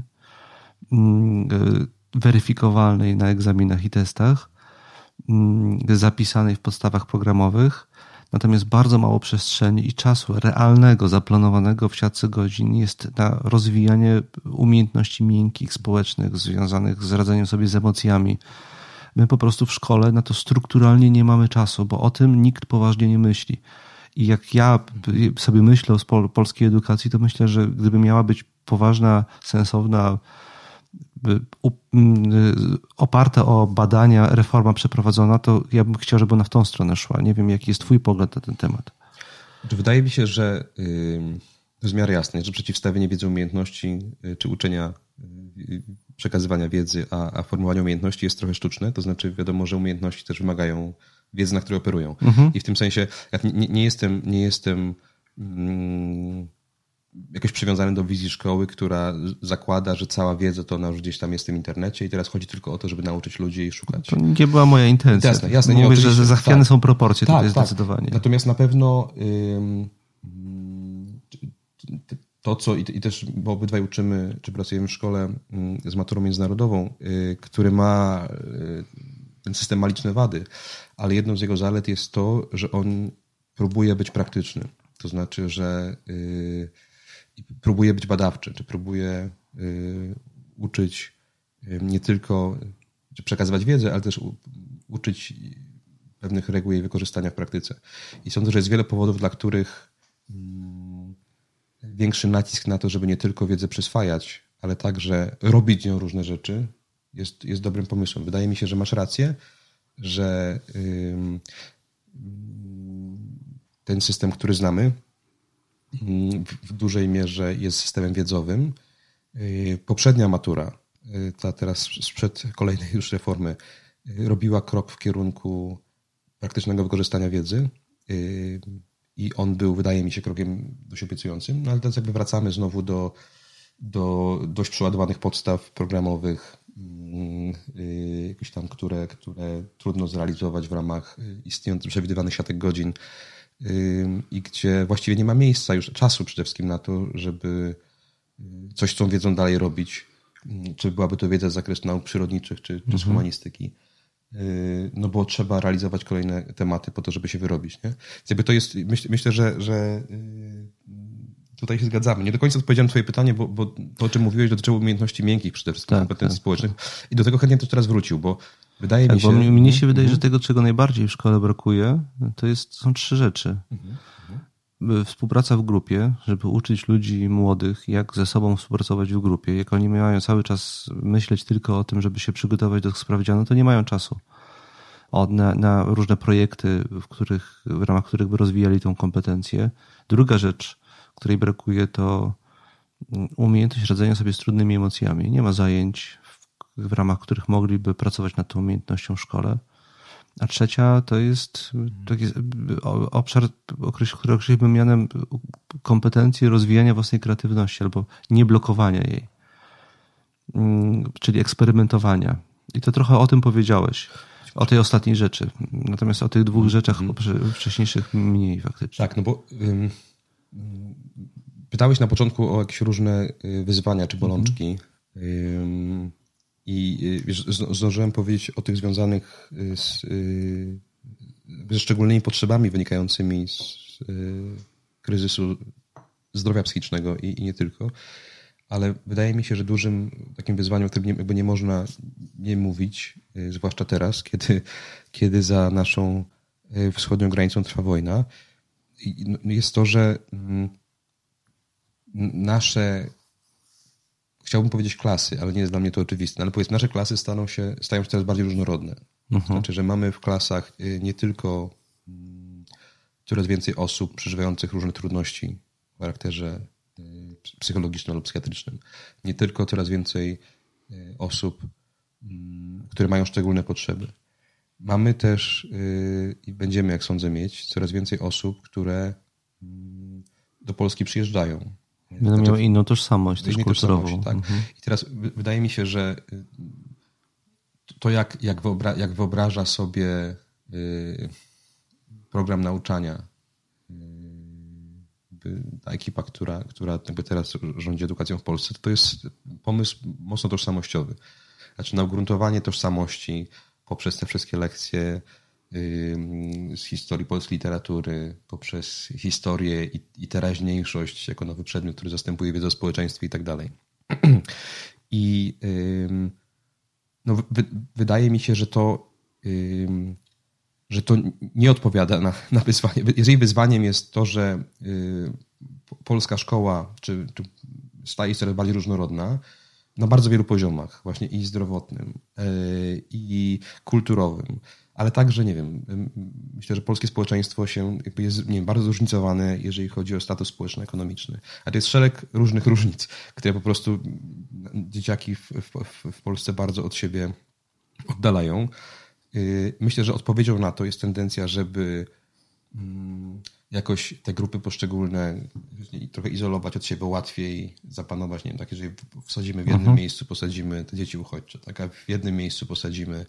mm, weryfikowalnej na egzaminach i testach, mm, zapisanej w podstawach programowych, natomiast bardzo mało przestrzeni i czasu realnego, zaplanowanego w siatce godzin jest na rozwijanie umiejętności miękkich, społecznych, związanych z radzeniem sobie z emocjami. My po prostu w szkole na to strukturalnie nie mamy czasu, bo o tym nikt poważnie nie myśli. I jak ja sobie myślę o polskiej edukacji, to myślę, że gdyby miała być poważna, sensowna, oparta o badania reforma przeprowadzona, to ja bym chciał, żeby ona w tą stronę szła. Nie wiem, jaki jest Twój pogląd na ten temat. Wydaje mi się, że to jest w miarę jasne, że przeciwstawienie wiedzy umiejętności y, czy uczenia y, przekazywania wiedzy, a, a formułowania umiejętności jest trochę sztuczne. To znaczy, wiadomo, że umiejętności też wymagają wiedzy, na której operują. Mhm. I w tym sensie ja nie, nie jestem, nie jestem mm, jakoś przywiązany do wizji szkoły, która zakłada, że cała wiedza to ona już gdzieś tam jest w tym internecie i teraz chodzi tylko o to, żeby nauczyć ludzi i szukać. To nie była moja intencja. Jasne, jasne. Mówię, że, że zachwiane tak. są proporcje tak, tutaj tak. zdecydowanie. Natomiast na pewno to, co i, też, bo obydwaj uczymy, czy pracujemy w szkole z maturą międzynarodową, y, który ma, y, ten system ma liczne wady, ale jedną z jego zalet jest to, że on próbuje być praktyczny. To znaczy, że yy, próbuje być badawczy, czy próbuje yy, uczyć yy, nie tylko, przekazywać wiedzę, ale też uczyć pewnych reguł jej wykorzystania w praktyce. I sądzę, że jest wiele powodów, dla których mm, większy nacisk na to, żeby nie tylko wiedzę przyswajać, ale także robić nią różne rzeczy, jest, jest dobrym pomysłem. Wydaje mi się, że masz rację, że ten system, który znamy, w dużej mierze jest systemem wiedzowym. Y, poprzednia matura, y, ta teraz sprzed kolejnej już reformy, y, robiła krok w kierunku praktycznego wykorzystania wiedzy i on był, wydaje mi się, krokiem dość obiecującym, no ale teraz jakby wracamy znowu do, do dość przeładowanych podstaw programowych, jakieś tam, które, które trudno zrealizować w ramach istniejących przewidywanych siatek godzin i gdzie właściwie nie ma miejsca już, czasu przede wszystkim na to, żeby coś z tą wiedzą dalej robić. Czy byłaby to wiedza z zakresu nauk przyrodniczych, czy, czy z mhm. humanistyki. Y, no bo trzeba realizować kolejne tematy po to, żeby się wyrobić. Nie? Jakby to jest, myśl, myślę, że, że y, tutaj się zgadzamy. Nie do końca odpowiedziałem twoje pytanie, bo, bo to, o czym mówiłeś, dotyczyło umiejętności miękkich przede wszystkim, tak, kompetencji tak, społecznych. Tak. I do tego chętnie też teraz wrócił, bo Wydaje tak, mi się. Bo mnie się wydaje, że mhm. tego, czego najbardziej w szkole brakuje, to jest, są trzy rzeczy. Mhm. Współpraca w grupie, żeby uczyć ludzi młodych, jak ze sobą współpracować w grupie. Jak oni mają cały czas myśleć tylko o tym, żeby się przygotować do sprawdzianu, to nie mają czasu na, na różne projekty, w, których, w ramach których by rozwijali tą kompetencję. Druga rzecz, której brakuje, to umiejętność radzenia sobie z trudnymi emocjami. Nie ma zajęć w ramach których mogliby pracować nad tą umiejętnością w szkole. A trzecia to jest taki obszar, który określiłbym mianem kompetencji rozwijania własnej kreatywności albo nieblokowania jej, mm, czyli eksperymentowania. I to trochę o tym powiedziałeś, o tej ostatniej rzeczy. Natomiast o tych dwóch mhm. rzeczach wcześniejszych mniej faktycznie. Tak, no bo ym, pytałeś na początku o jakieś różne y, wyzwania czy bolączki. Mm. I y, wiesz, zdążyłem powiedzieć o tych związanych y, z, y, ze szczególnymi potrzebami wynikającymi z kryzysu zdrowia psychicznego i, i, nie tylko. Ale wydaje mi się, że dużym takim wyzwaniem, o którym nie, jakby nie można nie mówić, zwłaszcza teraz, kiedy, kiedy za naszą wschodnią granicą trwa wojna, no, jest to, że mm, nasze chciałbym powiedzieć klasy, ale nie jest dla mnie to oczywiste, ale powiedzmy, nasze klasy staną się, stają się coraz bardziej różnorodne. Mhm. Znaczy, że mamy w klasach y, nie tylko mm, coraz więcej osób przeżywających różne trudności w charakterze y, psychologicznym lub psychiatrycznym, nie tylko coraz więcej y, osób, mm, które mają szczególne potrzeby. Mamy też i będziemy, jak sądzę, mieć coraz więcej osób, które mm, do Polski przyjeżdżają Będą znaczy, miały inną tożsamość też kulturową. Tożsamość, tak. Mhm. I teraz wydaje mi się, że y, to jak, jak, wyobra jak wyobraża sobie y, program nauczania y, ta ekipa, która, która jakby teraz rządzi edukacją w Polsce, to jest pomysł mocno tożsamościowy. Znaczy na ugruntowanie tożsamości poprzez te wszystkie lekcje z historii polskiej literatury, poprzez historię i, i teraźniejszość jako nowy przedmiot, który zastępuje wiedzę o społeczeństwie i tak dalej. *clears throat* I no, wydaje mi się, że to, że to nie odpowiada na, na wyzwanie. Jeżeli wyzwaniem jest to, że y, polska szkoła czy, czy staje się coraz bardziej różnorodna, na bardzo wielu poziomach, właśnie i zdrowotnym, y, i kulturowym, ale także, nie wiem, myślę, że polskie społeczeństwo się jakby jest nie wiem, bardzo zróżnicowane, jeżeli chodzi o status społeczno-ekonomiczny. A to jest szereg różnych różnic, które po prostu dzieciaki w, w, w Polsce bardzo od siebie oddalają. Y, myślę, że odpowiedzią na to jest tendencja, żeby mm, jakoś te grupy poszczególne trochę izolować od siebie, łatwiej zapanować, nie wiem, tak, jeżeli wsadzimy w jednym mhm. miejscu, posadzimy te dzieci uchodźcze, tak, a w jednym miejscu posadzimy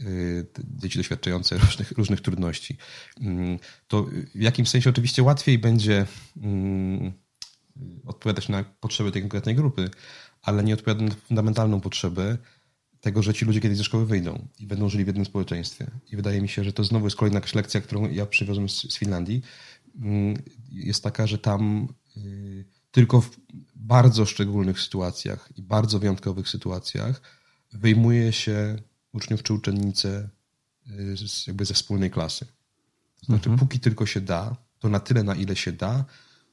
y, dzieci doświadczające różnych, różnych trudności, y, to w jakimś sensie oczywiście łatwiej będzie y, odpowiadać na potrzeby tej konkretnej grupy, ale nie odpowiada na fundamentalną potrzebę tego, że ci ludzie kiedyś ze szkoły wyjdą i będą żyli w jednym społeczeństwie. I wydaje mi się, że to znowu jest kolejna lekcja, którą ja przywiozłem z, z Finlandii, Mm, jest taka, że tam y, tylko w bardzo szczególnych sytuacjach i bardzo wyjątkowych sytuacjach wyjmuje się uczniów czy uczennice y, jakby ze wspólnej klasy. Znaczy, mhm. póki tylko się da, to na tyle, na ile się da,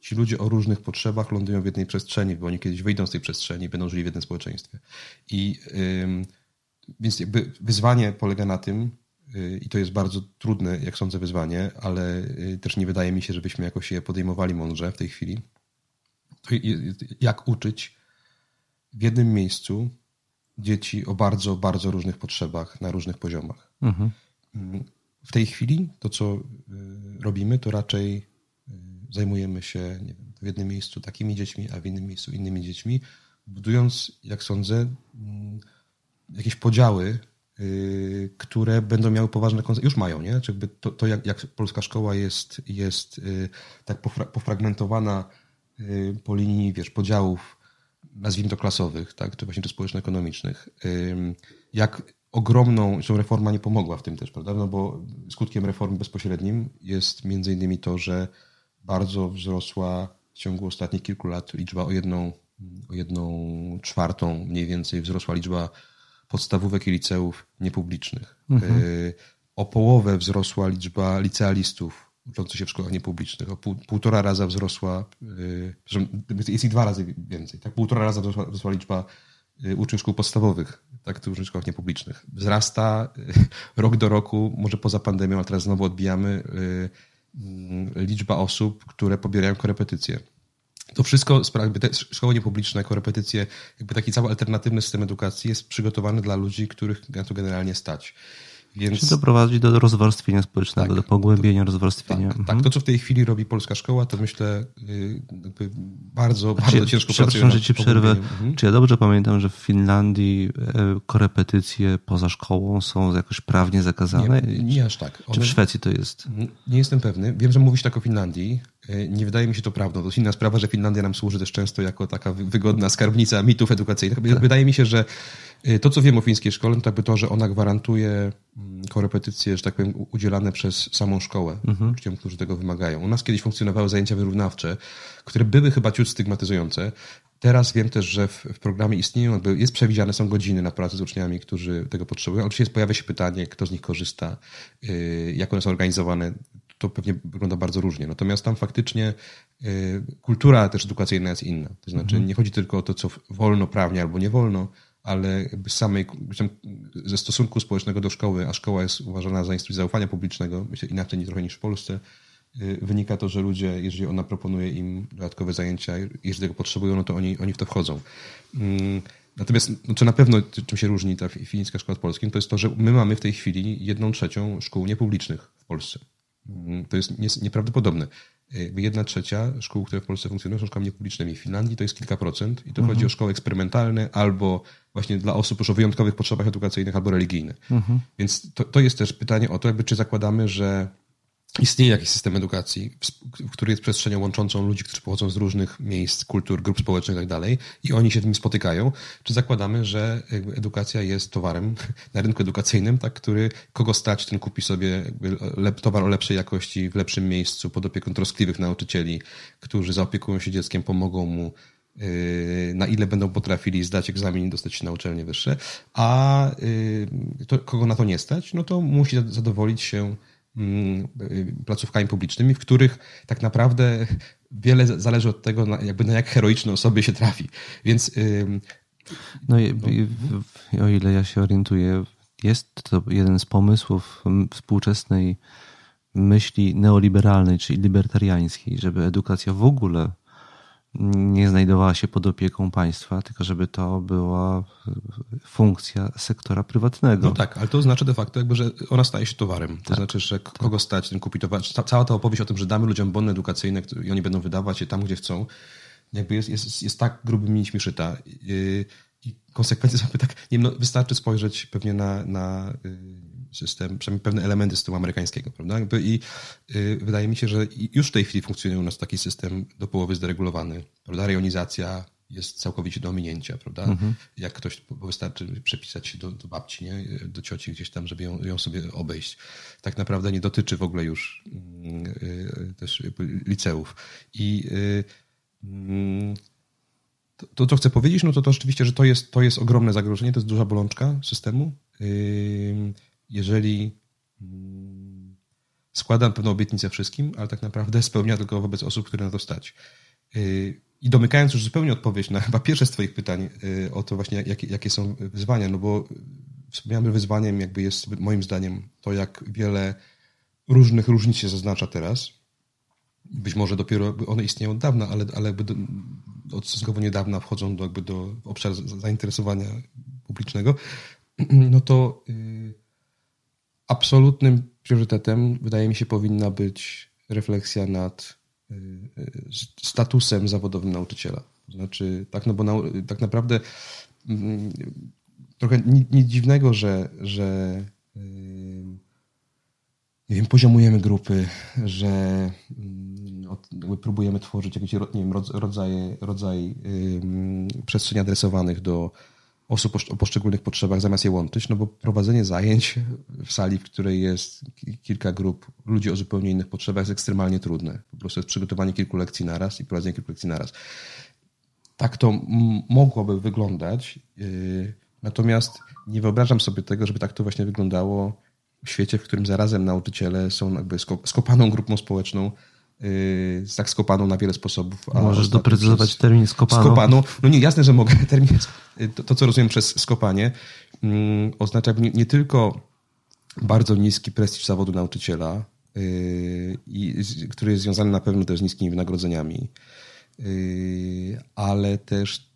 ci ludzie o różnych potrzebach lądują w jednej przestrzeni, bo oni kiedyś wyjdą z tej przestrzeni i będą żyli w jednym społeczeństwie. I więc jakby wyzwanie polega na tym, i to jest bardzo trudne, jak sądzę, wyzwanie, ale y, też nie wydaje mi się, żebyśmy jakoś je podejmowali mądrze w tej chwili. Jak uczyć w jednym miejscu dzieci o bardzo, bardzo różnych potrzebach na różnych poziomach. Mhm. W tej chwili to, co y, robimy, to raczej y, zajmujemy się nie wiem, w jednym miejscu takimi dziećmi, a w innym miejscu innymi dziećmi, budując, jak sądzę, mm, jakieś podziały Y, które będą miały poważne konsekwencje. Już mają, nie? Znaczy to, to jak, jak, polska szkoła jest, jest y, tak pofra pofragmentowana y, po linii, wiesz, podziałów, nazwijmy to klasowych, tak? czy właśnie to społeczno-ekonomicznych, jak ogromną, zresztą reforma nie pomogła w tym też, prawda? No bo skutkiem reformy bezpośrednim jest między innymi to, że bardzo wzrosła w ciągu ostatnich kilku lat liczba o jedną, o jedną czwartą mniej więcej wzrosła liczba podstawówek i liceów niepublicznych. Mhm. Y, o połowę wzrosła liczba licealistów uczących się w szkołach niepublicznych. O pół, półtora raza wzrosła, y, jest ich dwa razy więcej, tak? Półtora raza wzrosła, wzrosła liczba y, uczniów szkół podstawowych, tak, którzy w szkołach niepublicznych. Wzrasta rok do roku, może poza pandemią, ale teraz znowu odbijamy liczba osób, które pobierają korepetycje to wszystko, jakby te szkoły niepubliczne, korepetycje, jakby taki cały alternatywny system edukacji jest przygotowany dla ludzi, których na to generalnie stać. Więc... Czyli doprowadzi do rozwarstwienia społecznego, tak, do pogłębienia to, rozwarstwienia. Tak, tak, mhm. tak, to co w tej chwili robi polska szkoła, to myślę y, bardzo, znaczy, bardzo ciężko pracuje nad ci przerwę. Mhm. Czy ja dobrze pamiętam, że w Finlandii e, korepetycje poza szkołą są jakoś prawnie zakazane? Nie, nie aż tak. One... Czy w Szwecji to jest? Nie jestem pewny. Wiem, że mówisz tak o Finlandii. E, nie wydaje mi się to prawdą. To jest inna sprawa, że Finlandia nam służy też często jako taka wygodna skarbnica mitów edukacyjnych. Tak. Wydaje mi się, że e, to, co wiem o fińskiej szkole, to jakby to, że ona gwarantuje mm, korepetycje, że tak powiem, udzielane przez samą szkołę mhm. uczniom, którzy tego wymagają. U nas kiedyś funkcjonowały zajęcia wyrównawcze, które były chyba ciut stygmatyzujące. Teraz wiem też, że w, w programie istnieją, jakby jest przewidziane są godziny na pracę z uczniami, którzy tego potrzebują. Oczywiście pojawia się pytanie, kto z nich korzysta, yy, jak one są organizowane to pewnie wygląda bardzo różnie. Natomiast tam faktycznie y, kultura też edukacyjna jest inna. To znaczy mhm. nie chodzi tylko o to, co wolno prawnie albo nie wolno, ale jakby samej, ze stosunku społecznego do szkoły, a szkoła jest uważana za instytucję zaufania publicznego, myślę inaczej trochę niż w Polsce, y, wynika to, że ludzie, jeżeli ona proponuje im dodatkowe zajęcia, jeżeli tego potrzebują, no to oni, oni w to wchodzą. Mm, natomiast, no, co na pewno czym się różni ta fińska szkoła od polskiej, to jest to, że my mamy w tej chwili jedną trzecią szkół niepublicznych w Polsce. Mm, to jest nieprawdopodobne. Jedna trzecia szkół, które w Polsce funkcjonują, są szkołami niepublicznymi. W Finlandii to jest kilka procent i to mhm. chodzi o szkoły eksperymentalne albo właśnie dla osób już o wyjątkowych potrzebach edukacyjnych albo religijnych. Mhm. Więc to, to jest też pytanie o to, jakby czy zakładamy, że istnieje jakiś system edukacji, który jest przestrzenią łączącą ludzi, którzy pochodzą z różnych miejsc, kultur, grup społecznych i tak dalej, i oni się nim spotykają, czy zakładamy, że edukacja jest towarem *laughs* na rynku edukacyjnym, tak, który kogo stać, ten kupi sobie towar o lepszej jakości, w lepszym miejscu, pod opieką troskliwych nauczycieli, którzy zaopiekują się dzieckiem, pomogą mu yy, na ile będą potrafili zdać egzamin i dostać się na uczelnie wyższe, a yy, to, kogo na to nie stać, no to musi zadowolić się placówkami publicznymi, w których tak naprawdę wiele zależy od tego, jakby na jak heroiczne osoby się trafi. Więc. No, i, no. o ile ja się orientuję, jest to jeden z pomysłów współczesnej myśli neoliberalnej, czyli libertariańskiej, żeby edukacja w ogóle nie znajdowała się pod opieką państwa, tylko żeby to była funkcja sektora prywatnego. No tak, ale to znaczy de facto jakby, że ona staje się towarem. To tak. znaczy, że kogo stać, ten kupi towar. Cała ta opowieść o tym, że damy ludziom bony edukacyjne i oni będą wydawać je tam, gdzie chcą, jakby jest, jest, jest tak grubymi nićmi szyta. I konsekwencje są tak, nie wiem, no wystarczy spojrzeć pewnie na, na y, system, przynajmniej pewne elementy systemu amerykańskiego, prawda? I y, wydaje mi się, że już w tej chwili funkcjonuje u nas taki system do połowy zderegulowany, prawda? Rejonizacja jest całkowicie do ominięcia, prawda? Mhm. Jak ktoś, wystarczy przepisać się do, do, babci, nie? do cioci gdzieś tam, żeby ją, ją, sobie obejść. Tak naprawdę nie dotyczy w ogóle już y, też liceów. I y, mm, to, to, co chcę powiedzieć, no to, to rzeczywiście, że to jest, to jest ogromne zagrożenie, to jest duża bolączka systemu. Yy, jeżeli mm, składam pewną obietnicę wszystkim, ale tak naprawdę spełnia tylko wobec osób, które na to stać. Yy, I domykając już zupełnie odpowiedź na chyba pierwsze z Twoich pytań yy, o to właśnie, jakie, jakie są wyzwania, no bo wspomniałem, wyzwaniem jakby jest moim zdaniem to, jak wiele różnych różnic się zaznacza teraz. Być może dopiero one istnieją od dawna, ale, ale jakby od stosunkowo niedawna wchodzą do, jakby do obszaru zainteresowania publicznego, *clears throat* no to yy, absolutnym priorytetem, wydaje mi się, powinna być refleksja nad y, y, statusem zawodowym nauczyciela. Znaczy, tak, no bo na, tak naprawdę mm, trochę nic dziwnego, że, że y, nie wiem, poziomujemy grupy, że mm, próbujemy tworzyć jakieś nie wiem, rodzaje, rodzaj przestrzeni adresowanych do osób o poszczególnych potrzebach, zamiast je łączyć, no bo prowadzenie zajęć w sali, w której jest kilka grup ludzi o zupełnie innych potrzebach jest ekstremalnie trudne. Po prostu jest przygotowanie kilku lekcji naraz i prowadzenie kilku lekcji naraz. Tak to mogłoby wyglądać, yy, natomiast nie wyobrażam sobie tego, żeby tak to właśnie wyglądało w świecie, w którym zarazem nauczyciele są jakby skopaną grupą społeczną, skopaną na wiele sposobów. Możesz doprecyzować termin skopano. Skopano. No nie, jasne, że mogę. *laughs* Termin, to, to co rozumiem przez skopanie, um, oznacza nie, nie, tylko bardzo niski prestiż zawodu nauczyciela, i, który jest związany na pewno też z niskimi wynagrodzeniami, ale też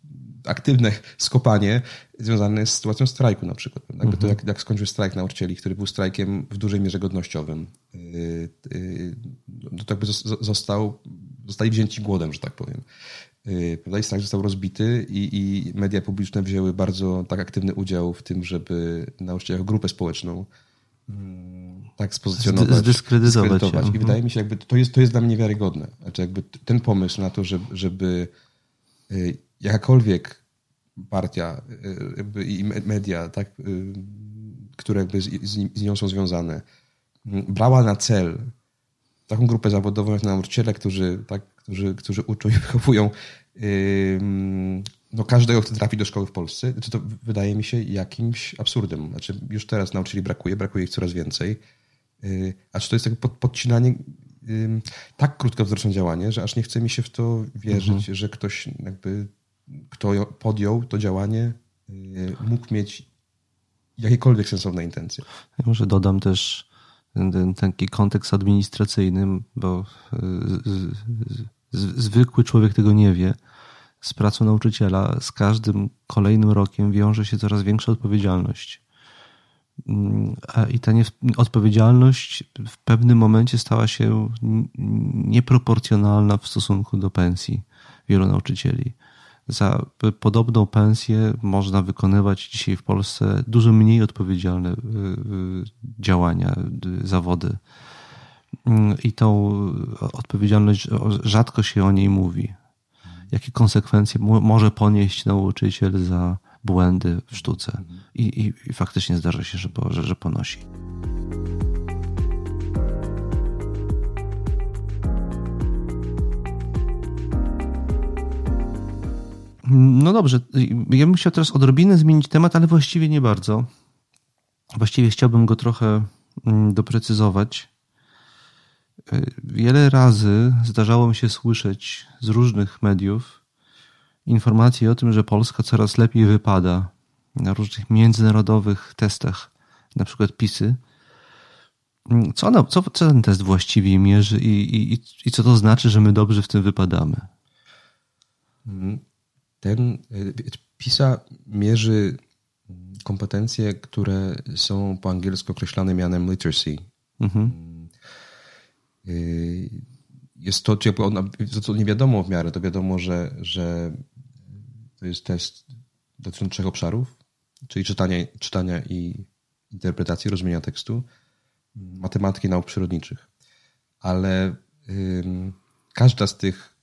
aktywne skopanie związane z sytuacją strajku na przykład. Mhm. to jak, jak skończył strajk nauczycieli, który był strajkiem w dużej mierze godnościowym. Yy, yy, to jakby został, zostali wzięci głodem, że tak powiem. Yy, prawda? I strajk został rozbity i, i media publiczne wzięły bardzo tak aktywny udział w tym, żeby nauczycieli jako grupę społeczną mm, tak spozycjonować, zdyskredytować. zdyskredytować. I mhm. wydaje mi się, jakby to jest, to jest dla mnie niewiarygodne. Znaczy jakby ten pomysł na to, żeby, żeby jakakolwiek partia y, i media, tak, y, które jakby z, nią są związane, brała na cel taką grupę zawodową jak nauczyciele, którzy, tak, którzy, którzy uczą i *laughs* wychowują no każdego, kto trafi do szkoły w Polsce, to, to wydaje mi się jakimś absurdem. Znaczy już teraz nauczycieli brakuje, brakuje ich coraz więcej. Y, a czy to jest takie pod, podcinanie tak krótkowzroczne działanie, że aż nie chce mi się w to wierzyć, mhm. że ktoś jakby kto podjął to działanie, y, mógł mieć jakiekolwiek sensowne intencje. Ja może dodam też taki kontekst administracyjny, bo y, zwykły człowiek tego nie wie. Z pracą nauczyciela z każdym kolejnym rokiem wiąże się coraz większa odpowiedzialność. Mm, I ta odpowiedzialność w pewnym momencie stała się nieproporcjonalna w stosunku do pensji wielu nauczycieli za podobną pensję można wykonywać dzisiaj w Polsce dużo mniej odpowiedzialne y, y, działania, y, zawody. mm, i tą odpowiedzialność rzadko się o niej mówi. Jakie konsekwencje może ponieść nauczyciel za błędy w sztuce? I, i, i faktycznie zdarza się, że, że, że ponosi. No dobrze, ja bym chciał teraz odrobinę zmienić temat, ale właściwie nie bardzo. Właściwie chciałbym go trochę mm, doprecyzować. Wiele razy zdarzało mi się słyszeć z różnych mediów informacje o tym, że Polska coraz lepiej wypada na różnych międzynarodowych testach, na przykład PISy. Co, ona, co, co ten test właściwie mierzy i, i, i co to znaczy, że my dobrze w tym wypadamy? Ten y, PISA mierzy kompetencje, które są po angielsku określane mianem literacy. Mhm. Y, jest to, co nie wiadomo w miarę, to wiadomo, że, że to jest test dotyczący trzech obszarów, czyli czytania, czytania i interpretacji, rozumienia tekstu, matematyki nauk przyrodniczych. Ale każda z tych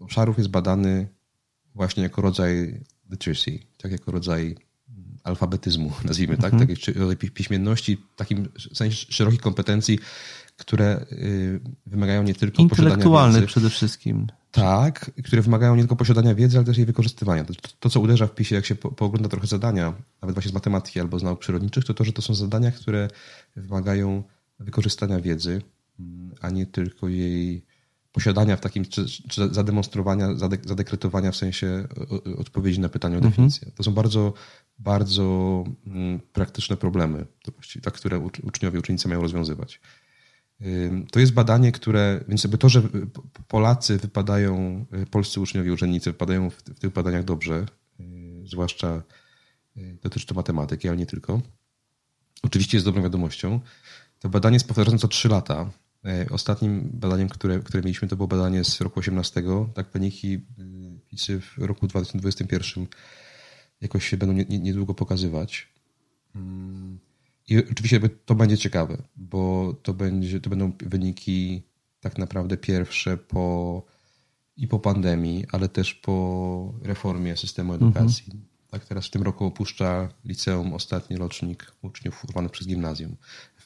obszarów jest badany właśnie jako rodzaj literacy, tak jako rodzaj alfabetyzmu, *laughs* nazwijmy tak, mhm. takiej piśmienności, takim sensie szerokich kompetencji, które y, wymagają nie tylko Intelektualnych wiedzy, przede wszystkim. Tak, które wymagają nie tylko posiadania wiedzy, ale też jej wykorzystywania. To, to co uderza w PiSie, jak się po, poogląda trochę zadania, nawet właśnie z matematyki albo z nauk przyrodniczych, to to, że to są zadania, które wymagają wykorzystania wiedzy, a nie tylko jej posiadania w takim, czy, czy zademonstrowania, zadekretowania w sensie odpowiedzi na pytanie o mhm. definicję. To są bardzo, bardzo mm, praktyczne problemy, tak, które uczniowie, uczennice mają rozwiązywać. To jest badanie, które, więc jakby to, że Polacy wypadają, y, polscy uczniowie, uczennice wypadają w, tych badaniach dobrze, y, zwłaszcza y, dotyczy to matematyki, ale nie tylko. Oczywiście jest dobrą wiadomością. To badanie jest powtarzane co 3 lata E, ostatnim badaniem, które, które mieliśmy, to było badanie z roku 18. Tak, wyniki y, PISy w roku 2021 jakoś się będą niedługo pokazywać. I oczywiście to będzie ciekawe, bo to, będzie, to będą wyniki tak naprawdę pierwsze po i po pandemii, ale też po reformie systemu edukacji. Mhm. Tak, teraz w tym roku opuszcza liceum ostatni rocznik uczniów urwanych przez gimnazjum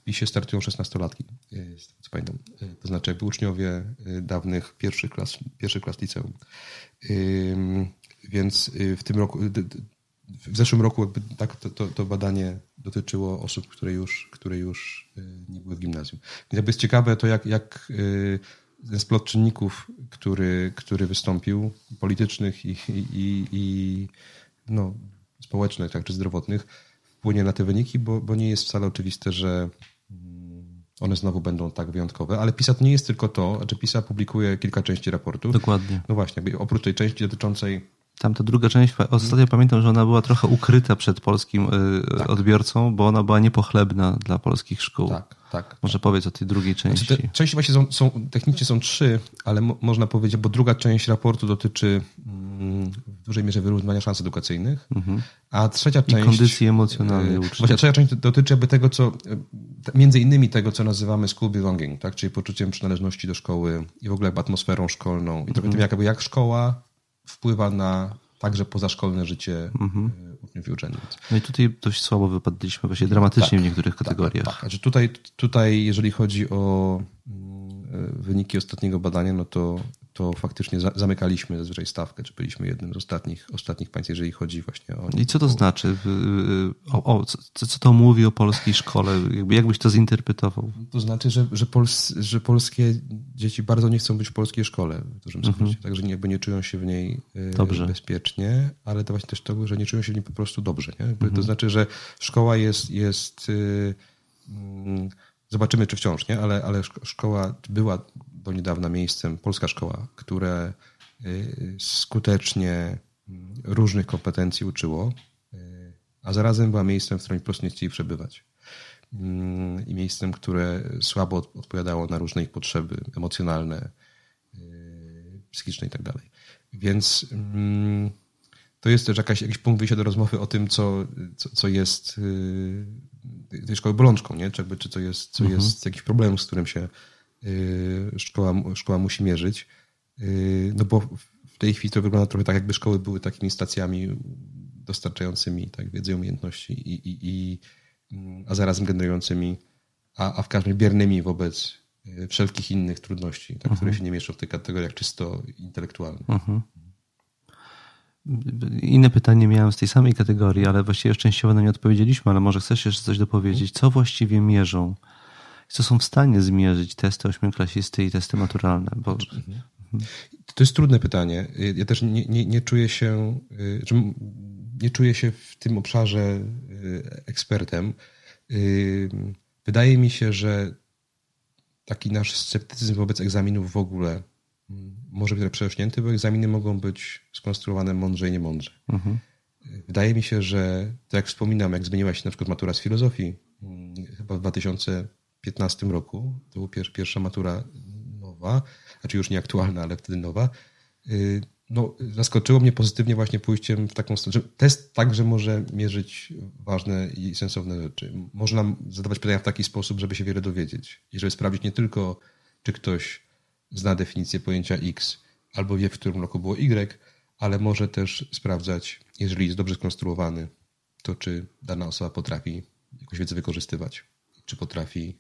w PiSie startują 16-latki, e, co pamiętam. E, to znaczy jakby uczniowie e, dawnych pierwszych klas, pierwszych klas liceum. Więc w tym roku, w zeszłym roku tak to, to, to, badanie dotyczyło osób, które już, które już nie były w gimnazjum. Więc jakby jest ciekawe to, jak, jak ten splot czynników, który, który wystąpił, politycznych i, i, i no, społecznych, tak, czy zdrowotnych, wpłynie na te wyniki, bo, bo nie jest wcale oczywiste, że one znowu będą tak wyjątkowe. Ale PISA to nie jest tylko to, znaczy PISA publikuje kilka części raportu. Dokładnie. No właśnie, oprócz tej części dotyczącej tam ta druga część, ostatnio pamiętam, że ona była trochę ukryta przed polskim y, tak. odbiorcą, bo ona była niepochlebna dla polskich szkół. Tak, tak. Może tak. powiedz o tej drugiej części. Znaczy, części właśnie są, są, technicznie są trzy, ale mo, można powiedzieć, bo druga część raportu dotyczy mm, w dużej mierze wyrównywania szans edukacyjnych, mhm. a trzecia część... I kondycji emocjonalnej uczniów. Właśnie, trzecia część dotyczy jakby tego, co, między innymi tego, co nazywamy school belonging, tak? czyli poczuciem przynależności do szkoły i w ogóle jakby atmosferą szkolną i trochę mhm. tym, jakby jak szkoła wpływa na także pozaszkolne życie mhm. Uczennic. No i tutaj dość słabo wypadliśmy, właśnie dramatycznie tak, w niektórych tak, kategoriach. Tak, tak. Znaczy tutaj, tutaj, jeżeli chodzi o mm, e, wyniki ostatniego badania, no to to faktycznie zamykaliśmy zazwyczaj stawkę, czy byliśmy jednym z ostatnich, ostatnich państw, jeżeli chodzi właśnie o... I co to o... znaczy? O, o, co, co to mówi o polskiej szkole? Jakby, jak byś to zinterpretował? To znaczy, że, że, pols, że polskie dzieci bardzo nie chcą być w polskiej szkole w dużym mhm. skrócie, także nie, jakby nie czują się w niej e, dobrze. bezpiecznie, ale to właśnie też to, że nie czują się w niej po prostu dobrze. Nie? Mhm. To znaczy, że szkoła jest... jest yy, yy, zobaczymy, czy wciąż, nie? Ale, ale szkoła była do niedawna miejscem, polska szkoła, które y, skutecznie mm, różnych kompetencji uczyło, y, a zarazem była miejscem, w którym po prostu nie chcieli przebywać. Mm, I miejscem, które słabo odpowiadało na różne ich potrzeby emocjonalne, y, psychiczne i tak dalej. Więc mm, to jest też jakaś, jakiś punkt wyjścia do rozmowy o tym, co, co, co jest tej szkoły bolączką, nie? Czy, jakby, czy co jest, co mhm. jest jakiś problem, z którym się szkoła, szkoła musi mierzyć. No bo w tej chwili to wygląda trochę tak, jakby szkoły były takimi stacjami dostarczającymi tak, wiedzy, umiejętności, i, i, i, a zarazem generującymi, a, a w każdym biernymi wobec wszelkich innych trudności, tak, które mhm. się nie mieszczą w tych kategoriach czysto intelektualnych. Mhm. Inne pytanie miałem z tej samej kategorii, ale właściwie już częściowo na nie odpowiedzieliśmy, ale może chcesz jeszcze coś dopowiedzieć. Co właściwie mierzą? Co są w stanie zmierzyć testy ośmioklasisty i testy maturalne? Bo... To jest trudne pytanie. Ja też nie, nie, nie czuję się, y, nie czuję się w tym obszarze y, ekspertem. Y, wydaje mi się, że taki nasz sceptycyzm wobec egzaminów w ogóle może być przerośnięty, bo egzaminy mogą być skonstruowane mądrze i niemądrze. Mhm. Wydaje mi się, że tak jak wspominam, jak zmieniła się na przykład matura z filozofii, chyba w 2015 roku, to była pierwsza matura nowa, znaczy już nieaktualna, ale wtedy nowa, y, no, zaskoczyło mnie pozytywnie właśnie pójściem w taką stronę, że test także może mierzyć ważne i sensowne rzeczy. Można zadawać pytania w taki sposób, żeby się wiele dowiedzieć. I żeby sprawdzić nie tylko, czy ktoś zna definicję pojęcia X albo wie, w którym roku było Y, ale może też sprawdzać, jeżeli jest dobrze skonstruowany, to czy dana osoba potrafi jakąś wiedzę wykorzystywać, czy potrafi,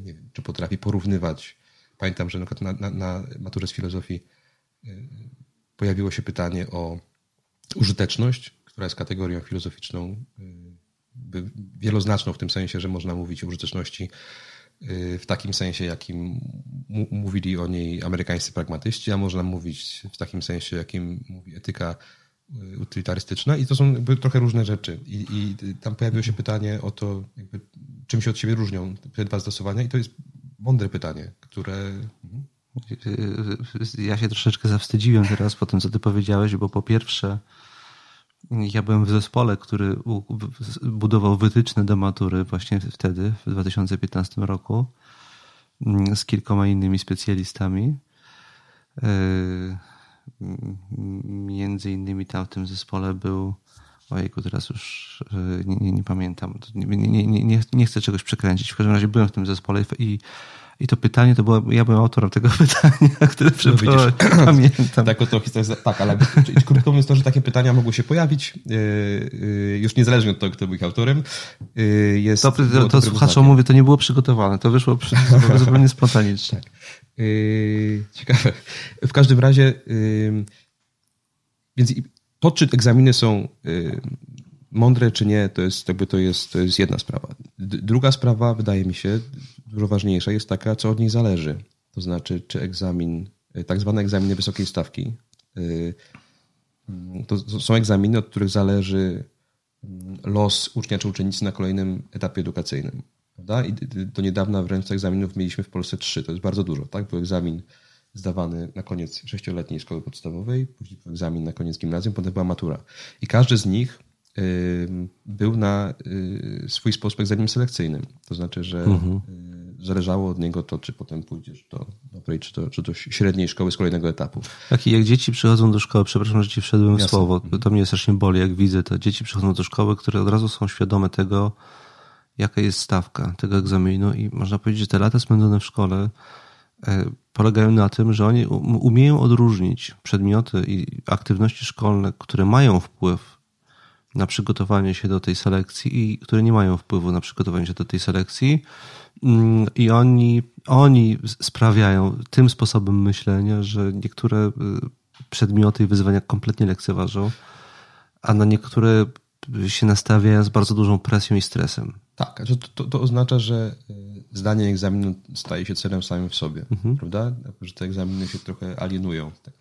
wiem, czy potrafi porównywać. Pamiętam, że na, na, na, maturze z filozofii yy, pojawiło się pytanie o użyteczność, która jest kategorią filozoficzną yy, wieloznaczną w tym sensie, że można mówić o użyteczności w takim sensie, jakim mówili o niej amerykańscy pragmatyści, a można mówić w takim sensie, jakim mówi etyka y, utylitarystyczna i to są trochę różne rzeczy. I, I, tam pojawiło się pytanie o to, jakby, czym się od siebie różnią te dwa stosowania i to jest mądre pytanie, które... Ja się troszeczkę zawstydziłem teraz po tym, co ty powiedziałeś, bo po pierwsze ja byłem w zespole, który budował wytyczne do matury właśnie wtedy, w 2015 roku, mm, z kilkoma innymi specjalistami. E, między innymi tam w tym zespole był, ojejku, teraz już e, nie, nie, nie pamiętam, nie, nie, nie, nie chcę czegoś przekręcić. W każdym razie byłem w tym zespole i i to pytanie to było, ja byłem autorem tego *laughs* pytania, które. No *clears throat* pamiętam. Tak, to jest, tak, ale krótko mówiąc to, że takie pytania mogły się pojawić, yy, yy, już niezależnie od tego, kto był ich autorem. Jest to, to, to słuchaczom mówię, to nie było przygotowane, to wyszło przy, *laughs* zupełnie spontanicznie. Tak. Ciekawe. W każdym razie, więc to, czy egzaminy są mądre czy nie, to jest, jakby to jest, to jest jedna sprawa. Druga sprawa, wydaje mi się, dużo ważniejsza, jest taka, co od niej zależy. To znaczy, czy egzamin, y, tak zwane egzaminy wysokiej stawki, y, mm, to są egzaminy, od których zależy mm, los ucznia czy uczennicy na kolejnym etapie edukacyjnym. Prawda? I do niedawna wręcz egzaminów mieliśmy w Polsce trzy. To jest bardzo dużo. Tak? Był egzamin zdawany na koniec sześcioletniej szkoły podstawowej, później był egzamin na koniec gimnazjum, potem była matura. I każdy z nich był na y, swój sposób egzaminem selekcyjnym. To znaczy, że mhm. Y, zależało od niego to, czy potem pójdziesz do dobrej, czy do, czy do średniej szkoły z kolejnego etapu. Tak, i jak dzieci przychodzą do szkoły, przepraszam, że ci wszedłem w słowo, mhm. to mnie strasznie boli, jak widzę to. Dzieci przychodzą do szkoły, które od razu są świadome tego, jaka jest stawka tego egzaminu i można powiedzieć, że te lata spędzone w szkole e, polegają na tym, że oni umieją odróżnić przedmioty i aktywności szkolne, które mają wpływ na przygotowanie się do tej selekcji i które nie mają wpływu na przygotowanie się do tej selekcji. Mm, I oni, oni sprawiają tym sposobem myślenia, że niektóre y, przedmioty i wyzwania kompletnie lekceważą, a na niektóre się nastawiają z bardzo dużą presją i stresem. Tak, to, to, to oznacza, że y, zdanie egzaminu staje się celem samym w sobie, mhm. prawda? Że te egzaminy się trochę alienują. Tak